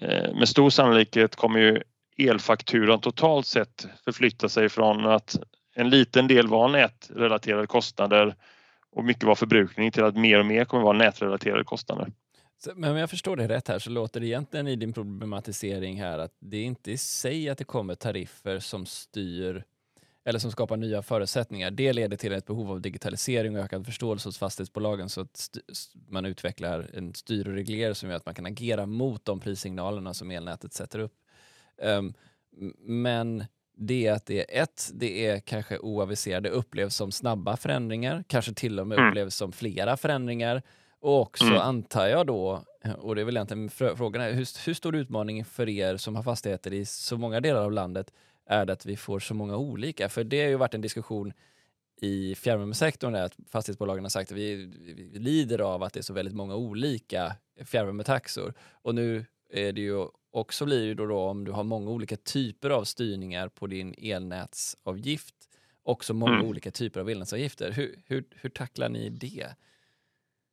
eh, med stor sannolikhet kommer ju elfakturan totalt sett förflytta sig från att en liten del var nätrelaterade kostnader och mycket var förbrukning till att mer och mer kommer vara nätrelaterade kostnader. Men om jag förstår det rätt här så låter det egentligen i din problematisering här att det är inte i sig att det kommer tariffer som styr eller som skapar nya förutsättningar. Det leder till ett behov av digitalisering och ökad förståelse hos fastighetsbolagen så att man utvecklar en styr och regler som gör att man kan agera mot de prissignalerna som elnätet sätter upp. Um, men det är att det är ett, det är kanske oaviserade, upplevs som snabba förändringar, kanske till och med mm. upplevs som flera förändringar. Och också mm. antar jag då, och det är väl egentligen frågan är, hur, hur stor utmaning för er som har fastigheter i så många delar av landet är det att vi får så många olika? För det har ju varit en diskussion i fjärrvärmesektorn att fastighetsbolagen har sagt att vi, vi lider av att det är så väldigt många olika fjärrvärmetaxor. Och nu är det ju och så blir det då, då om du har många olika typer av styrningar på din elnätsavgift, också många mm. olika typer av elnätsavgifter. Hur, hur, hur tacklar ni det?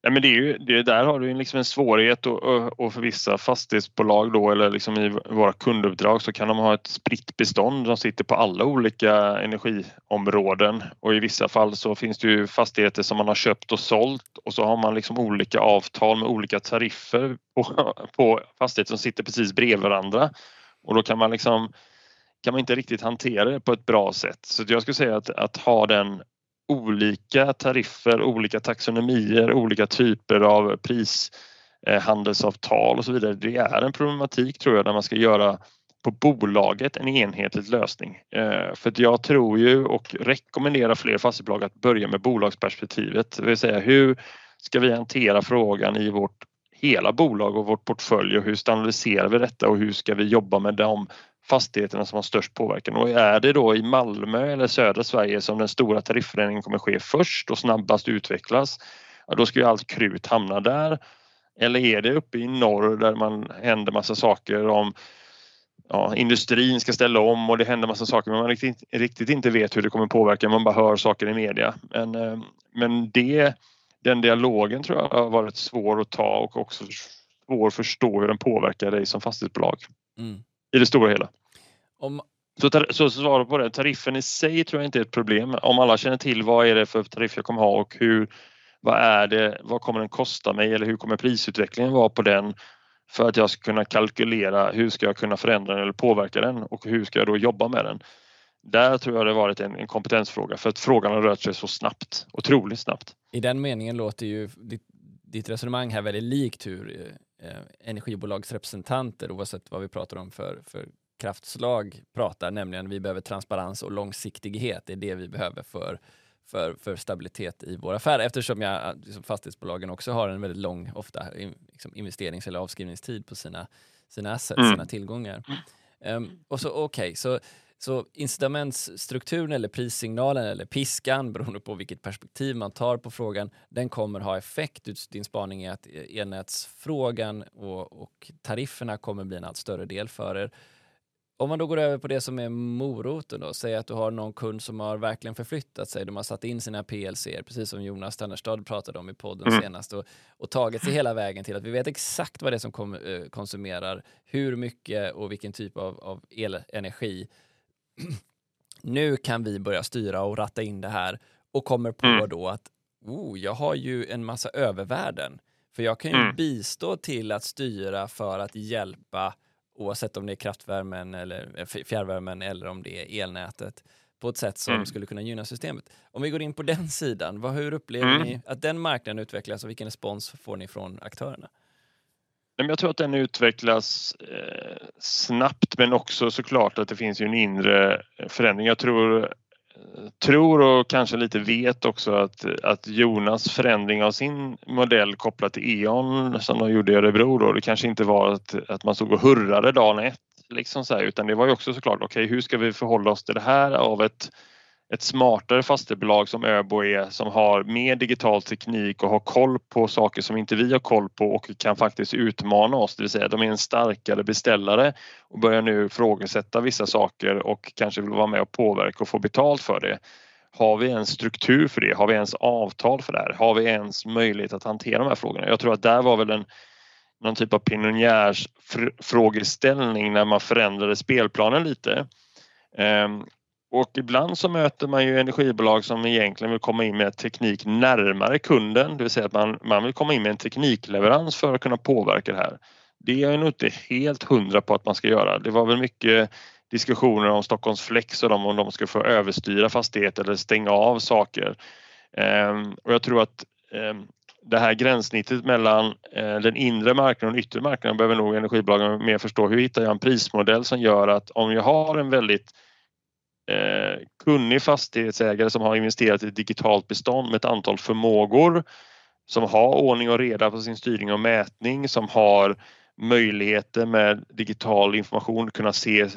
Nej, men det är ju, det där har du liksom en svårighet och, och för vissa fastighetsbolag då eller liksom i våra kunduppdrag så kan de ha ett spritt bestånd. Som sitter på alla olika energiområden. Och i vissa fall så finns det ju fastigheter som man har köpt och sålt. Och så har man liksom olika avtal med olika tariffer på, på fastigheter som sitter precis bredvid varandra. Och då kan man liksom kan man inte riktigt hantera det på ett bra sätt. Så jag skulle säga att, att ha den olika tariffer, olika taxonomier, olika typer av prishandelsavtal eh, och så vidare. Det är en problematik tror jag när man ska göra på bolaget en enhetlig lösning. Eh, för att jag tror ju och rekommenderar fler fastighetsbolag att börja med bolagsperspektivet, det vill säga hur ska vi hantera frågan i vårt hela bolag och vårt portfölj och hur standardiserar vi detta och hur ska vi jobba med de fastigheterna som har störst påverkan. Och är det då i Malmö eller södra Sverige som den stora tarifförändringen kommer ske först och snabbast utvecklas, ja, då ska ju allt krut hamna där. Eller är det uppe i norr där man händer massa saker om ja, industrin ska ställa om och det händer massa saker men man riktigt, riktigt inte vet hur det kommer påverka, man bara hör saker i media. Men, eh, men det, den dialogen tror jag har varit svår att ta och också svår att förstå hur den påverkar dig som fastighetsbolag. Mm. I det stora hela. Om... Så, så svaret på det, tariffen i sig tror jag inte är ett problem. Om alla känner till vad är det för tariff jag kommer ha och hur, vad är det, vad kommer den kosta mig eller hur kommer prisutvecklingen vara på den för att jag ska kunna kalkylera hur ska jag kunna förändra den eller påverka den och hur ska jag då jobba med den. Där tror jag det varit en, en kompetensfråga för att frågan har rört sig så snabbt, otroligt snabbt. I den meningen låter ju ditt, ditt resonemang här väldigt likt hur eh, energibolagsrepresentanter, oavsett vad vi pratar om för, för kraftslag, pratar, nämligen vi behöver transparens och långsiktighet. Det är det vi behöver för för, för stabilitet i vår affär eftersom jag, liksom fastighetsbolagen också har en väldigt lång, ofta liksom investerings eller avskrivningstid på sina, sina assets, mm. sina tillgångar. Um, och så okej, okay, så, så incitamentsstrukturen eller prissignalen eller piskan, beroende på vilket perspektiv man tar på frågan, den kommer ha effekt. Din spaning är att elnätsfrågan och, och tarifferna kommer bli en allt större del för er. Om man då går över på det som är moroten då, säg att du har någon kund som har verkligen förflyttat sig, de har satt in sina PLC, precis som Jonas Tannerstad pratade om i podden mm. senast, och, och, tagit sig hela vägen till att vi vet exakt vad det är som kom, eh, konsumerar, hur mycket och vilken typ av, av elenergi. Nu kan vi börja styra och ratta in det här och kommer på mm. då att oh, jag har ju en massa övervärden. För jag kan ju mm. bistå till att styra för att hjälpa oavsett om det är kraftvärmen eller eh, fjärrvärmen eller om det är elnätet på ett sätt som mm. skulle kunna gynna systemet. Om vi går in på den sidan, vad, hur upplever mm. ni att den marknaden utvecklas och vilken respons får ni från aktörerna? Jag tror att den utvecklas eh, snabbt men också såklart att det finns ju en inre förändring. Jag tror tror och kanske lite vet också att, att Jonas förändring av sin modell kopplat till E.ON som de gjorde i Örebro då, det kanske inte var att, att man stod och hurrade dagen ett liksom så här, utan det var ju också såklart okej okay, hur ska vi förhålla oss till det här av ett ett smartare fastighetsbolag som Öbo är som har mer digital teknik och har koll på saker som inte vi har koll på och kan faktiskt utmana oss, det vill säga de är en starkare beställare och börjar nu ifrågasätta vissa saker och kanske vill vara med och påverka och få betalt för det. Har vi en struktur för det? Har vi ens avtal för det här? Har vi ens möjlighet att hantera de här frågorna? Jag tror att där var väl en någon typ av pionjärsfrågeställning när man förändrade spelplanen lite. Ehm, och ibland så möter man ju energibolag som egentligen vill komma in med teknik närmare kunden, det vill säga att man, man vill komma in med en teknikleverans för att kunna påverka det här. Det är jag nog inte helt hundra på att man ska göra. Det var väl mycket diskussioner om Stockholms Flex och om de ska få överstyra fastigheter eller stänga av saker. Ehm, och jag tror att ehm, det här gränssnittet mellan eh, den inre marknaden och den yttre marknaden behöver nog energibolagen mer förstå. Hur hittar jag en prismodell som gör att om jag har en väldigt eh, kunnig fastighetsägare som har investerat i ett digitalt bestånd med ett antal förmågor som har ordning och reda på sin styrning och mätning, som har möjligheter med digital information, kunna se,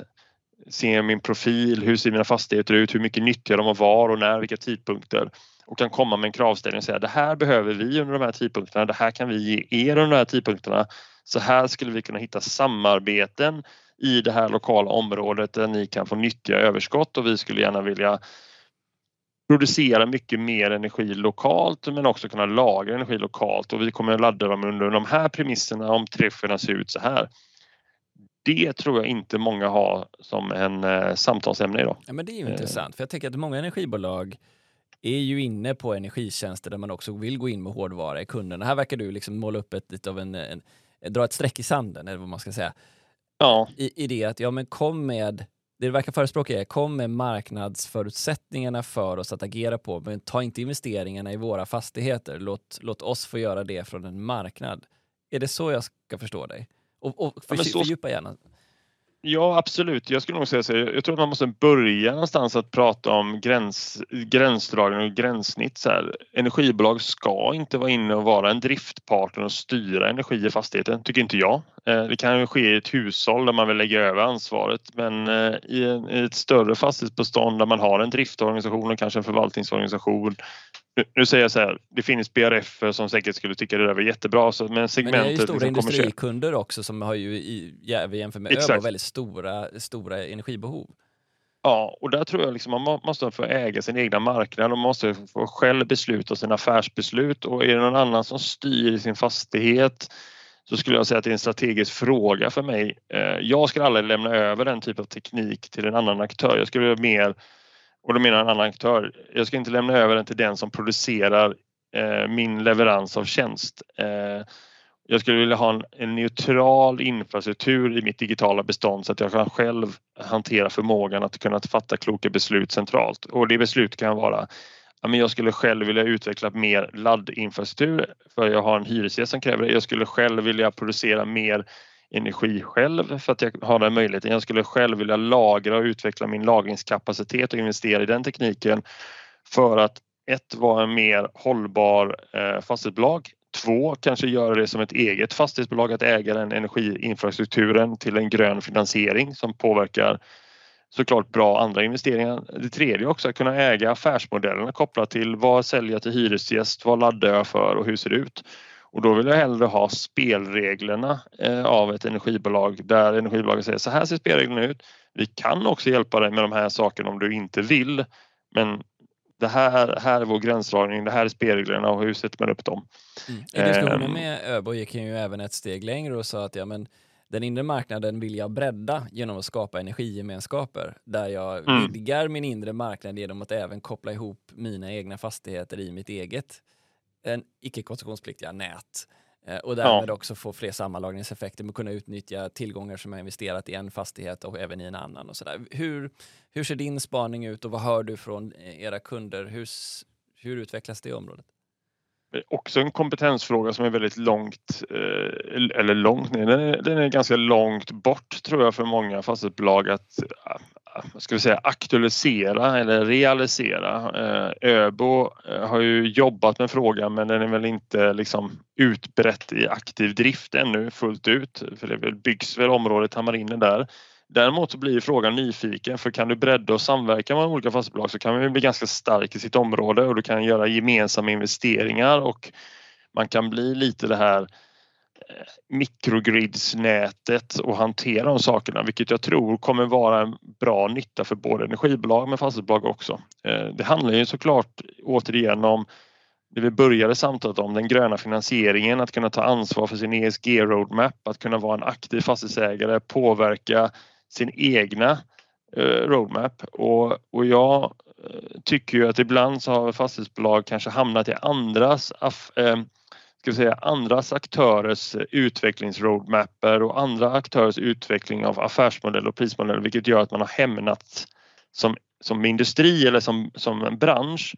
se min profil, hur ser mina fastigheter ut, hur mycket nyttjar de och var och när, vilka tidpunkter och kan komma med en kravställning och säga det här behöver vi under de här tidpunkterna, det här kan vi ge er under de här tidpunkterna. Så här skulle vi kunna hitta samarbeten i det här lokala området där ni kan få nyttja överskott och vi skulle gärna vilja producera mycket mer energi lokalt men också kunna lagra energi lokalt och vi kommer att ladda dem under de här premisserna om träffarna ser ut så här. Det tror jag inte många har som en eh, samtalsämne idag. Ja, men det är ju eh. intressant för jag tänker att många energibolag är ju inne på energitjänster där man också vill gå in med hårdvara i kunderna. Här verkar du liksom måla upp ett, lite av en, en, dra ett streck i sanden eller vad man ska säga ja. i, i det att ja, men kom med det du verkar förespråka är kom med marknadsförutsättningarna för oss att agera på, men ta inte investeringarna i våra fastigheter. Låt, låt oss få göra det från en marknad. Är det så jag ska förstå dig? Och, och för, ja, så... fördjupa gärna. Ja, absolut. Jag skulle nog säga så. Jag tror att man måste börja någonstans att prata om gräns, gränsdragning och gränssnitt. Så här. Energibolag ska inte vara inne och vara en driftpartner och styra energi i fastigheten, tycker inte jag. Eh, det kan ju ske i ett hushåll där man vill lägga över ansvaret men eh, i ett större fastighetsbestånd där man har en driftorganisation och kanske en förvaltningsorganisation nu säger jag så här, det finns BRF som säkert skulle tycka det där var jättebra. Så, men, segmentet, men det är ju stora liksom industrikunder också som har ju i, jämfört med Exakt. väldigt stora, stora energibehov. Ja, och där tror jag liksom man måste få äga sin egna marknad och måste få själv besluta sina affärsbeslut och är det någon annan som styr sin fastighet så skulle jag säga att det är en strategisk fråga för mig. Eh, jag skulle aldrig lämna över den typ av teknik till en annan aktör. Jag skulle mer och då menar en annan aktör, jag ska inte lämna över den till den som producerar eh, min leverans av tjänst. Eh, jag skulle vilja ha en, en, neutral infrastruktur i mitt digitala bestånd så att jag kan själv hantera förmågan att kunna fatta kloka beslut centralt. Och det beslut kan vara ja, men jag skulle själv vilja utveckla mer laddinfrastruktur för jag har en hyresgäst som kräver det. Jag skulle själv vilja producera mer energi själv för att jag har den möjligheten. Jag skulle själv vilja lagra och utveckla min lagringskapacitet och investera i den tekniken för att ett, vara en mer hållbar eh, fastighetsbolag. Två, kanske göra det som ett eget fastighetsbolag att äga den energiinfrastrukturen till en grön finansiering som påverkar såklart bra andra investeringar. Det tredje också att kunna äga affärsmodellerna kopplat till vad säljer jag till hyresgäst, vad laddar jag för och hur ser det ut? Och då vill jag hellre ha spelreglerna eh, av ett energibolag där energibolaget säger så här ser spelreglerna ut. Vi kan också hjälpa dig med de här sakerna om du inte vill. Men det här, här är vår gränsdragning, det här är spelreglerna och hur sätter man upp dem? Mm. I diskussionen ehm. med Öbo gick han ju även ett steg längre och sa att ja, men den inre marknaden vill jag bredda genom att skapa energigemenskaper där jag mm. vidgar min inre marknad genom att även koppla ihop mina egna fastigheter i mitt eget en icke-koncessionspliktiga nät eh, och därmed ja. också få fler sammanlagringseffekter med att kunna utnyttja tillgångar som är investerat i en fastighet och även i en annan. och så där. Hur, hur ser din spaning ut och vad hör du från era kunder? Hur, hur utvecklas det området? Också en kompetensfråga som är väldigt långt, eh, eller långt ner, den är, den är ganska långt bort tror jag för många fastighetsbolag att ska vi säga, aktualisera eller realisera. Eh, Öbo eh, har ju jobbat med frågan men den är väl inte liksom utbrett i aktiv drift ännu fullt ut. För det byggs väl området Hamarinen där. Däremot så blir frågan nyfiken för kan du bredda och samverka med olika fastighetsbolag så kan man bli ganska stark i sitt område och du kan göra gemensamma investeringar och man kan bli lite det här mikrogridsnätet och hantera de sakerna vilket jag tror kommer vara en bra nytta för både energibolag men fastighetsbolag också. Eh, det handlar ju såklart återigen om det vi började samtalet om, den gröna finansieringen, att kunna ta ansvar för sin ESG roadmap, att kunna vara en aktiv fastighetsägare, påverka sin egna eh, roadmap och, och jag eh, tycker ju att ibland så har fastighetsbolag kanske hamnat i andras ska säga, andras aktörers eh, utvecklingsroadmapper och andra aktörers utveckling av affärsmodeller och prismodeller vilket gör att man har hämnat som, som industri eller som, som en bransch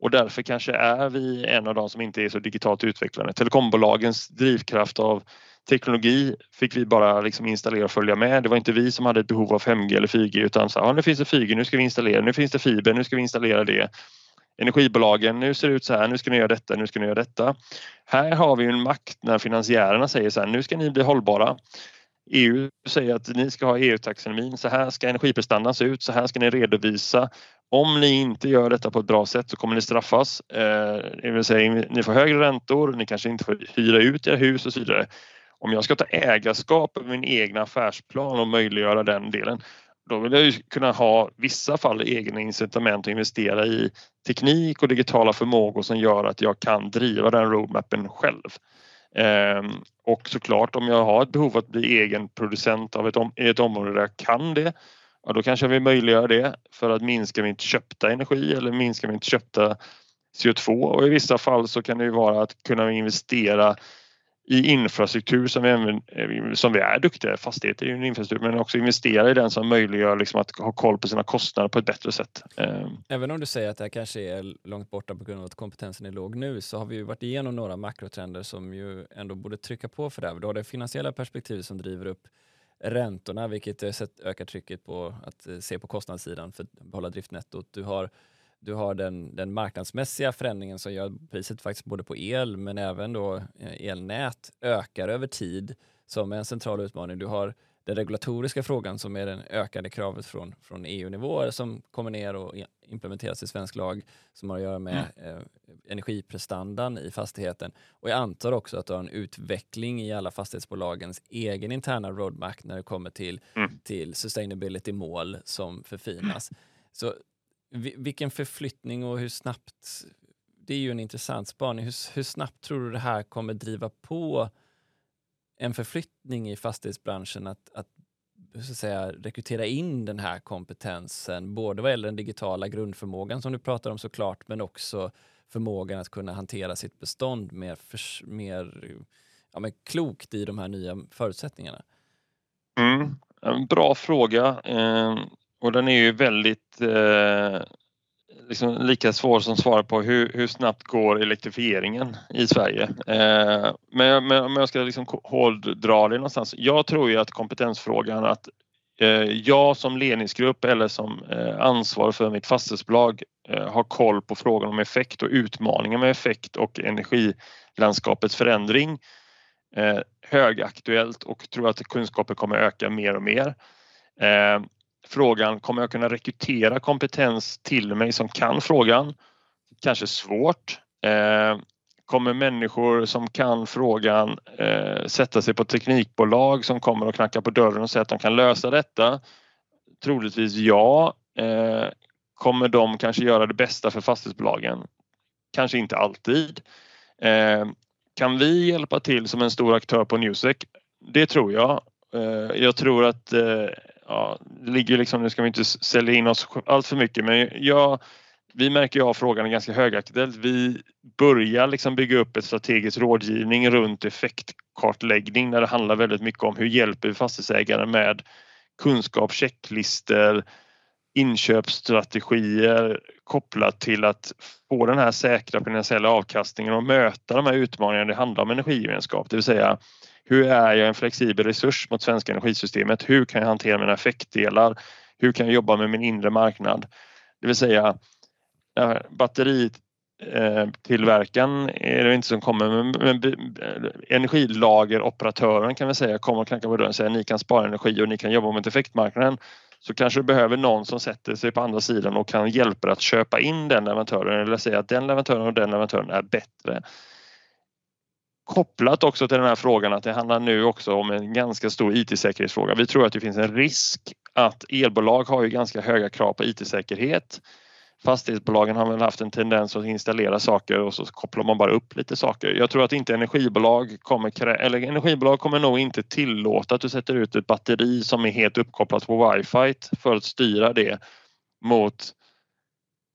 och därför kanske är vi en av de som inte är så digitalt utvecklade. Telekombolagens drivkraft av teknologi fick vi bara liksom installera och följa med. Det var inte vi som hade ett behov av 5G eller 4G utan så, ja, nu finns det 4G, nu ska vi installera, nu finns det fiber, nu ska vi installera det energibolagen, nu ser det ut så här, nu ska ni göra detta, nu ska ni göra detta. Här har vi en makt när finansiärerna säger så här, nu ska ni bli hållbara. EU säger att ni ska ha EU-taxonomin, så här ska energiprestandan se ut, så här ska ni redovisa. Om ni inte gör detta på ett bra sätt så kommer ni straffas. Eh, det vill säga, ni får högre räntor, ni kanske inte får hyra ut era hus och så vidare. Om jag ska ta ägarskap över min egna affärsplan och möjliggöra den delen, då vill jag ju kunna ha vissa fall egna incitament att investera i teknik och digitala förmågor som gör att jag kan driva den roadmappen själv. Ehm, och såklart om jag har ett behov att bli egen producent av ett, om, ett område där jag kan det, ja, då kanske jag vill möjliggöra det för att minska mitt köpta energi eller minska mitt köpta CO2 och i vissa fall så kan det ju vara att kunna investera i infrastruktur som vi, även, eh, som vi är duktiga Fastigheter är ju en infrastruktur men också investera i den som möjliggör liksom att ha koll på sina kostnader på ett bättre sätt. Eh, även om du säger att det här kanske är långt borta på grund av att kompetensen är låg nu så har vi ju varit igenom några makrotrender som ju ändå borde trycka på för det här. Du har det finansiella perspektivet som driver upp räntorna vilket eh, ökar trycket på att se på kostnadssidan för att behålla driftnettot. Du har du har den, den marknadsmässiga förändringen som gör priset faktiskt både på el men även då eh, elnät ökar över tid som är en central utmaning. Du har den regulatoriska frågan som är det ökade kravet från, från EU-nivåer som kommer ner och implementeras i svensk lag som har att göra med mm. eh, energiprestandan i fastigheten. Och jag antar också att du har en utveckling i alla fastighetsbolagens egen interna roadmap när det kommer till, mm. till sustainability-mål som förfinas. Så vilken förflyttning och hur snabbt, det är ju en intressant spaning, hur, hur snabbt tror du det här kommer driva på en förflyttning i fastighetsbranschen att, att så säga, rekrytera in den här kompetensen, både vad gäller den digitala grundförmågan som du pratar om såklart, men också förmågan att kunna hantera sitt bestånd mer, för, mer ja, men klokt i de här nya förutsättningarna? Mm, en bra fråga. Ehm, och den är ju väldigt eh, liksom lika svår som svar på hur, hur snabbt går elektrifieringen i Sverige. Eh, men, men om jag ska liksom hårddra det någonstans. Jag tror ju att kompetensfrågan att eh, jag som ledningsgrupp eller som eh, ansvarig för mitt fastighetsbolag eh, har koll på frågan om effekt och utmaningar med effekt och energilandskapets förändring eh, högaktuellt och tror att kunskapen kommer öka mer och mer. Eh, Frågan, kommer jag kunna rekrytera kompetens till mig som kan frågan? Kanske svårt. Eh, kommer människor som kan frågan eh, sätta sig på teknikbolag som kommer och knackar på dörren och säger att de kan lösa detta? Troligtvis ja. Eh, kommer de kanske göra det bästa för fastighetsbolagen? Kanske inte alltid. Eh, kan vi hjälpa till som en stor aktör på Newsec? Det tror jag. Eh, jag tror att eh, ja, det ligger liksom, nu ska vi inte sälja in oss allt för mycket men jag, vi märker ju av frågan är ganska högaktuellt. Vi börjar liksom bygga upp ett strategiskt rådgivning runt effektkartläggning där det handlar väldigt mycket om hur hjälper vi fastighetsägare med kunskap, checklister, inköpsstrategier kopplat till att få den här säkra finansiella avkastningen och möta de här utmaningarna det handlar om energigemenskap, det vill säga hur är jag en flexibel resurs mot svenska energisystemet? Hur kan jag hantera mina effektdelar? Hur kan jag jobba med min inre marknad? Det vill säga batteritillverkaren eh, är det inte som kommer men eh, energilageroperatören kan vi säga kommer och knackar på dörren och säger ni kan spara energi och ni kan jobba mot effektmarknaden så kanske du behöver någon som sätter sig på andra sidan och kan hjälpa dig att köpa in den leverantören eller säga att den leverantören och den leverantören är bättre kopplat också till den här frågan att det handlar nu också om en ganska stor IT-säkerhetsfråga. Vi tror att det finns en risk att elbolag har ju ganska höga krav på IT-säkerhet. Fastighetsbolagen har väl haft en tendens att installera saker och så kopplar man bara upp lite saker. Jag tror att inte energibolag kommer, eller energibolag kommer nog inte tillåta att du sätter ut ett batteri som är helt uppkopplat på wifi för att styra det mot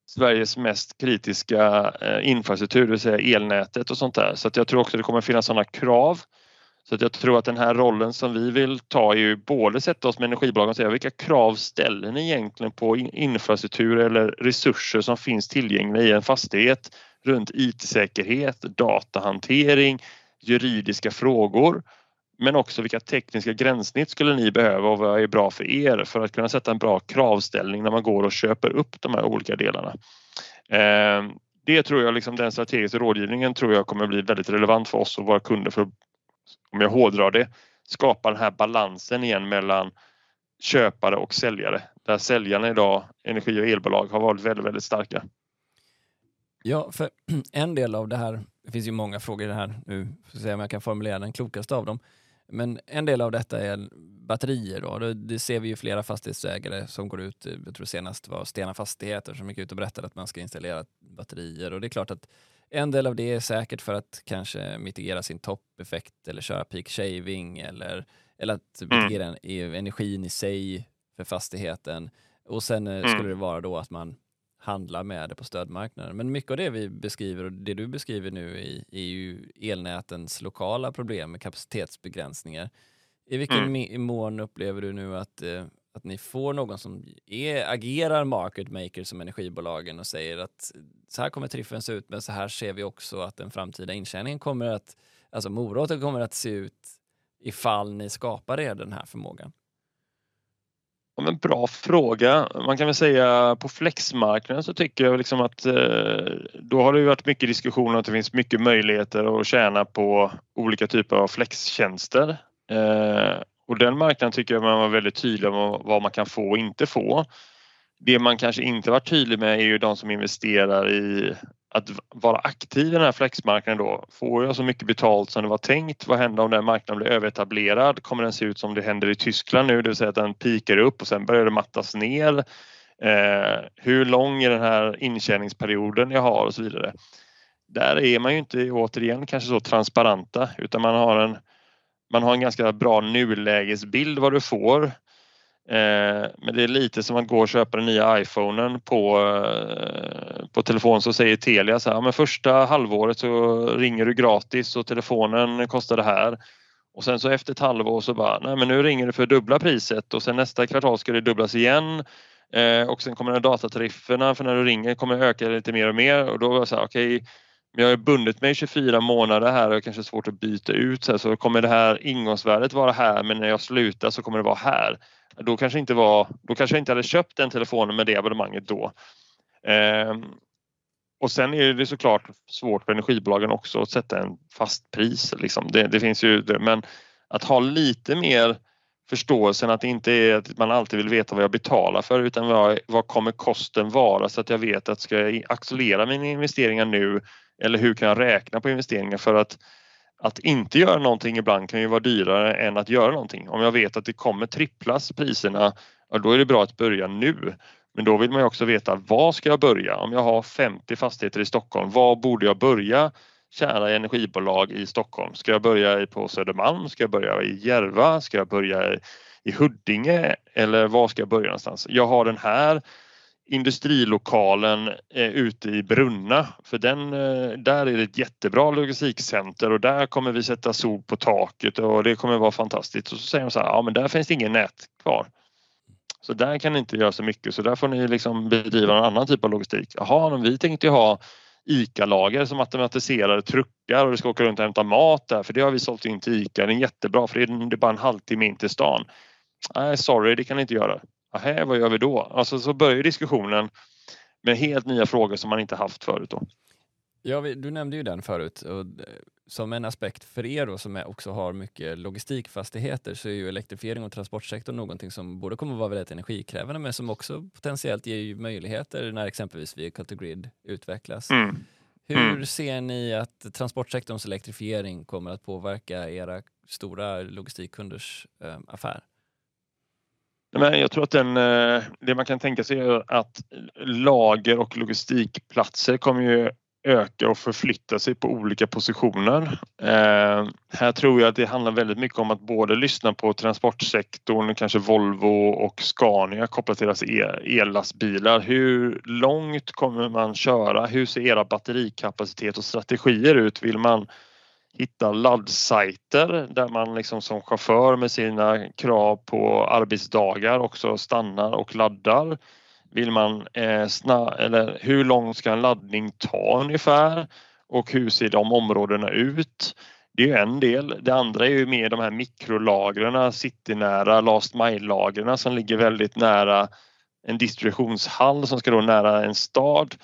Sveriges mest kritiska eh, infrastruktur, det vill säga elnätet och sånt där. Så att jag tror också det kommer finnas sådana krav. Så att jag tror att den här rollen som vi vill ta är ju både sätta oss med energibolagen och säga vilka krav ställer ni egentligen på infrastruktur eller resurser som finns tillgängliga i en fastighet runt IT-säkerhet, datahantering, juridiska frågor men också vilka tekniska gränssnitt skulle ni behöva och vad är bra för er för att kunna sätta en bra kravställning när man går och köper upp de här olika delarna. Eh, det tror jag, liksom den strategiska rådgivningen tror jag kommer bli väldigt relevant för oss och våra kunder för om jag hårdrar det, skapa den här balansen igen mellan köpare och säljare. Där säljarna idag, energi och elbolag, har varit väldigt, väldigt starka. Ja, för en del av det här, det finns ju många frågor i det här nu, får se om jag kan formulera den klokaste av dem. Men en del av detta är batterier. Då. Det ser vi ju flera fastighetsägare som går ut, jag tror senast var Stena Fastigheter som gick ut och berättade att man ska installera batterier. Och det är klart att en del av det är säkert för att kanske mitigera sin toppeffekt eller köra peak shaving eller, eller att mm. mitigera mm. energin i sig för fastigheten. Och sen eh, mm. skulle det vara då att man handla med det på stödmarknaden. Men mycket av det vi beskriver och det du beskriver nu är, ju elnätens lokala problem med kapacitetsbegränsningar. I vilken mm. mån upplever du nu att, eh, att ni får någon som är, agerar market maker som energibolagen och säger att så här kommer triffen se ut men så här ser vi också att den framtida intjäningen kommer att, alltså moroten kommer att se ut ifall ni skapar er den här förmågan? Ja, men bra fråga. Man kan väl säga på flexmarknaden så tycker jag liksom att eh, då har det varit mycket diskussion om att det finns mycket möjligheter att tjäna på olika typer av flextjänster. Eh, och den marknaden tycker jag man var väldigt tydlig med vad man kan få och inte få. Det man kanske inte varit tydlig med är ju de som investerar i att vara aktiv i den här flexmarknaden då. Får jag så mycket betalt som det var tänkt? Vad händer om den marknaden blir överetablerad? Kommer den se ut som det händer i Tyskland nu, det vill säga att den pikar upp och sen börjar det mattas ner? Eh, hur lång är den här intjäningsperioden jag har och så vidare. Där är man ju inte återigen kanske så transparenta utan man har en, man har en ganska bra nulägesbild vad du får Eh, Eh, men det är lite som att gå och köpa den nya iPhonen på, eh, på telefon så säger Telia så här, men första halvåret så ringer du gratis och telefonen kostar det här. Och sen så efter ett halvår så bara, nej men nu ringer du för dubbla priset och sen nästa kvartal ska det dubblas igen. Eh, och sen kommer datatarifferna för när du ringer kommer öka lite mer och mer och då var jag så här, okej okay, jag har bundit mig 24 månader här och kanske svårt att byta ut så, här, så kommer det här ingångsvärdet vara här men när jag slutar så kommer det vara här då kanske inte var, då kanske jag inte hade köpt den telefonen med det abonnemanget då. Eh, och sen är det såklart svårt för energibolagen också att sätta en fast pris. Liksom. Det, det finns ju, men att ha lite mer förståelsen att det inte är att man alltid vill veta vad jag betalar för utan vad, vad kommer kosten vara så att jag vet att ska jag accelerera mina investeringar nu eller hur kan jag räkna på investeringar för att att inte göra någonting ibland kan ju vara dyrare än att göra någonting. Om jag vet att det kommer tripplas priserna, ja, då är det bra att börja nu. Men då vill man ju också veta var ska jag börja? Om jag har 50 fastigheter i Stockholm, var borde jag börja kära energibolag i Stockholm? Ska jag börja på Södermalm? Ska jag börja i Järva? Ska jag börja i Huddinge? Eller var ska jag börja någonstans? Jag har den här industrilokalen eh, ute i Brunna. För den, eh, där är det ett jättebra logistikcenter och där kommer vi sätta sol på taket och det kommer vara fantastiskt. Och så säger de så här, ja men där finns det ingen nät kvar. Så där kan ni inte göra så mycket så där får ni liksom bedriva en annan typ av logistik. Jaha, men vi tänkte ju ha ICA-lager som automatiserade truckar och det ska åka runt och hämta mat där för det har vi sålt in till ICA. Det är jättebra för det är bara en halvtimme in till stan. Nej, sorry, det kan ni inte göra. Aha, vad gör vi då? Alltså så börjar diskussionen med helt nya frågor som man inte haft förut. Då. Ja, du nämnde ju den förut. Och som en aspekt för er då, som också har mycket logistikfastigheter så är ju elektrifiering och transportsektorn någonting som både kommer att vara väldigt energikrävande men som också potentiellt ger möjligheter när exempelvis Vehicle to Grid utvecklas. Mm. Hur mm. ser ni att transportsektorns elektrifiering kommer att påverka era stora logistikkunders äh, affär? Men jag tror att den, eh, det man kan tänka sig är att lager och logistikplatser kommer ju öka och förflytta sig på olika positioner. Eh, här tror jag att det handlar väldigt mycket om att både lyssna på transportsektorn, kanske Volvo och Scania kopplat till deras ellastbilar. Hur långt kommer man köra? Hur ser era batterikapacitet och strategier ut? Vill man hitta laddsajter där man liksom som chaufför med sina krav på arbetsdagar också stannar och laddar. Vill man eh, sna eller hur lång ska en laddning ta ungefär och hur ser de områdena ut? Det är en del. Det andra är ju mer de här mikrolagren, citynära last mile-lagren som ligger väldigt nära en distributionshall som ska då nära en stad.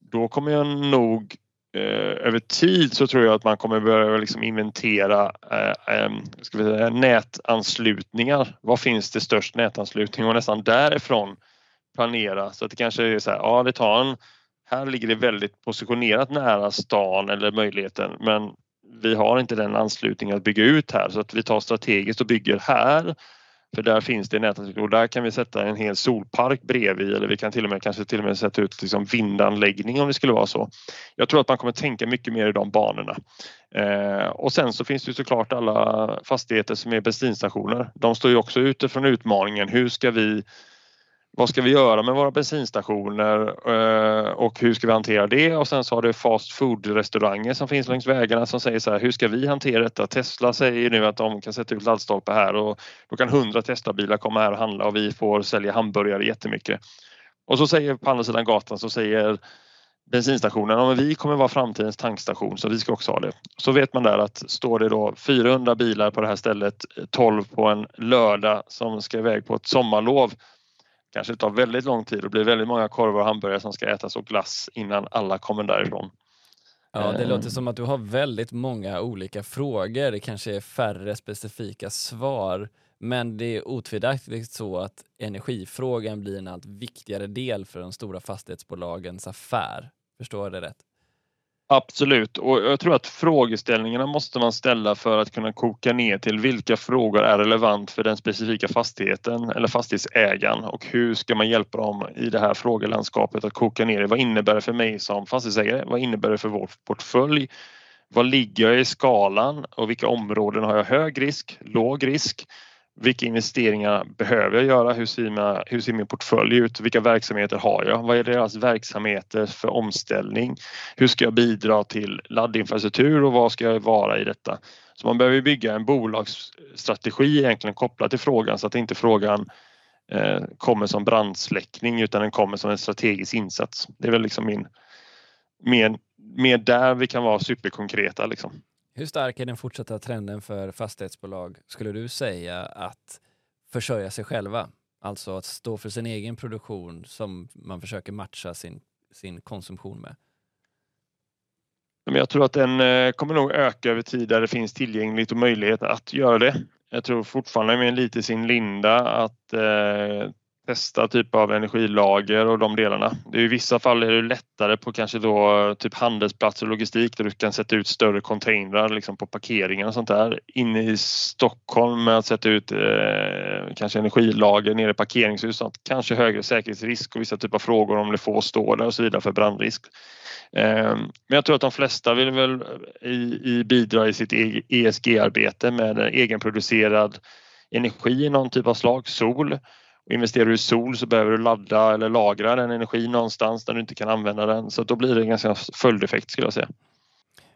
Då kommer jag nog Eh, över tid så tror jag att man kommer börja liksom inventera eh, ska vi säga, nätanslutningar. Var finns det störst nätanslutning? Och nästan därifrån planera. Så att det kanske är så här, ja det tar en, här ligger det väldigt positionerat nära stan eller möjligheten. Men vi har inte den anslutningen att bygga ut här. Så att vi tar strategiskt och bygger här för där finns det nätet och där kan vi sätta en hel solpark bredvid eller vi kan till och med kanske till och med sätta ut liksom vindanläggning om det skulle vara så. Jag tror att man kommer tänka mycket mer i de banorna. Eh, och sen så finns det såklart alla fastigheter som är bensinstationer. De står ju också utifrån utmaningen. Hur ska vi vad ska vi göra med våra bensinstationer eh, och hur ska vi hantera det? Och sen så har du fast food-restauranger som finns längs vägarna som säger så här, hur ska vi hantera detta? Tesla säger nu att de kan sätta ut laddstolpar här och då kan 100 Tesla-bilar komma här och handla och vi får sälja hamburgare jättemycket. Och så säger på andra sidan gatan så säger bensinstationen, ja, men vi kommer vara framtidens tankstation så vi ska också ha det. Så vet man där att står det då 400 bilar på det här stället 12 på en lördag som ska iväg på ett sommarlov kanske tar väldigt lång tid och blir väldigt många korvar och hamburgare som ska ätas och glass innan alla kommer därifrån. Ja, det låter som att du har väldigt många olika frågor. Det kanske är färre specifika svar. Men det är otvivelaktigt så att energifrågan blir en allt viktigare del för de stora fastighetsbolagens affär. Förstår jag det rätt? Absolut och jag tror att frågeställningarna måste man ställa för att kunna koka ner till vilka frågor är relevant för den specifika fastigheten eller fastighetsägaren och hur ska man hjälpa dem i det här frågelandskapet att koka ner det. Vad innebär det för mig som fastighetsägare? Vad innebär det för vår portfölj? Var ligger jag i skalan och vilka områden har jag hög risk, låg risk? Vilka investeringar behöver jag göra? Hur ser, mina, hur ser min portfölj ut? Vilka verksamheter har jag? Vad är deras verksamheter för omställning? Hur ska jag bidra till laddinfrastruktur och vad ska jag vara i detta? Så man behöver bygga en bolagsstrategi egentligen kopplat till frågan så att inte frågan eh, kommer som brandsläckning utan den kommer som en strategisk insats. Det är väl liksom min mer, mer där vi kan vara superkonkreta liksom. Hur stark är den fortsatta trenden för fastighetsbolag, skulle du säga, att försörja sig själva? Alltså att stå för sin egen produktion som man försöker matcha sin, sin konsumtion med? Jag tror att den eh, kommer nog öka över tid där det finns tillgängligt och möjlighet att göra det. Jag tror fortfarande med lite sin linda att eh, testa typ av energilager och de delarna. Det är I vissa fall är det lättare på kanske då typ handelsplatser och logistik där du kan sätta ut större containrar liksom på parkeringar och sånt där. Inne i Stockholm med att sätta ut eh, kanske energilager nere i parkeringshus. Sånt. Kanske högre säkerhetsrisk och vissa typer av frågor om det får stå där och så vidare för brandrisk. Eh, men jag tror att de flesta vill väl i, i bidra i sitt ESG-arbete med egenproducerad energi i någon typ av slag, sol investerar du i sol så behöver du ladda eller lagra den energi någonstans där du inte kan använda den. Så då blir det en ganska följdeffekt skulle jag säga.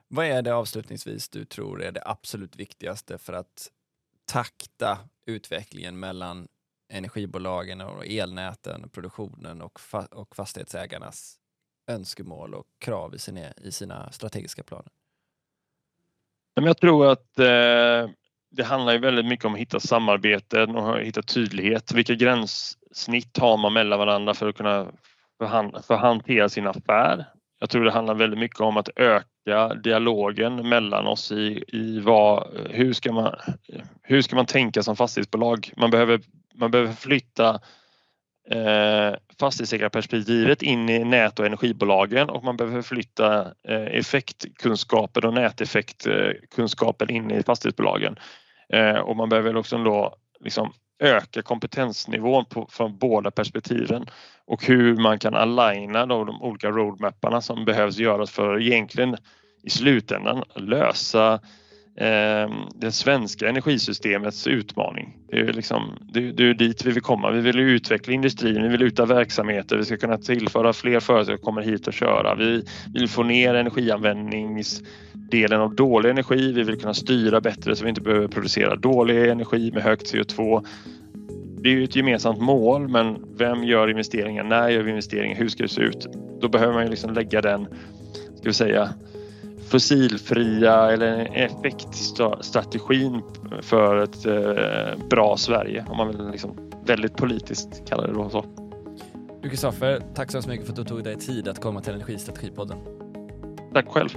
Vad är det avslutningsvis du tror är det absolut viktigaste för att takta utvecklingen mellan energibolagen och elnäten, produktionen och, fa och fastighetsägarnas önskemål och krav i sina, i sina strategiska planer? Jag tror att eh, det handlar ju väldigt mycket om att hitta samarbeten och hitta tydlighet. Vilka gränssnitt har man mellan varandra för att kunna för hantera sin affär? Jag tror det handlar väldigt mycket om att öka dialogen mellan oss i, i vad, hur, ska man, hur ska man tänka som fastighetsbolag? Man behöver, man behöver flytta eh, fastighetsägarperspektivet in i nät och energibolagen och man behöver flytta eh, effektkunskapen och näteffektkunskapen in i fastighetsbolagen. Eh, och man behöver också då liksom öka kompetensnivån på, från båda perspektiven och hur man kan aligna då de olika roadmapparna som behövs göras för egentligen i slutändan lösa eh, Ehm, det svenska energisystemets utmaning. Det är, liksom, det, det är dit vi vill komma. Vi vill utveckla industrin, vi vill uta verksamheter, vi ska kunna tillföra fler företag som kommer hit och köra. Vi vill få ner energianvändningsdelen av dålig energi. Vi vill kunna styra bättre så vi inte behöver producera dålig energi med högt CO2. Det är ju ett gemensamt mål, men vem gör investeringen? När gör vi investeringen? Hur ska det se ut? Då behöver man ju liksom lägga den, ska vi säga, fossilfria eller effektstrategin för ett eh, bra Sverige om man vill liksom väldigt politiskt kalla det då så. Du Kristoffer, tack så mycket för att du tog dig tid att komma till Energistrategipodden. Tack själv.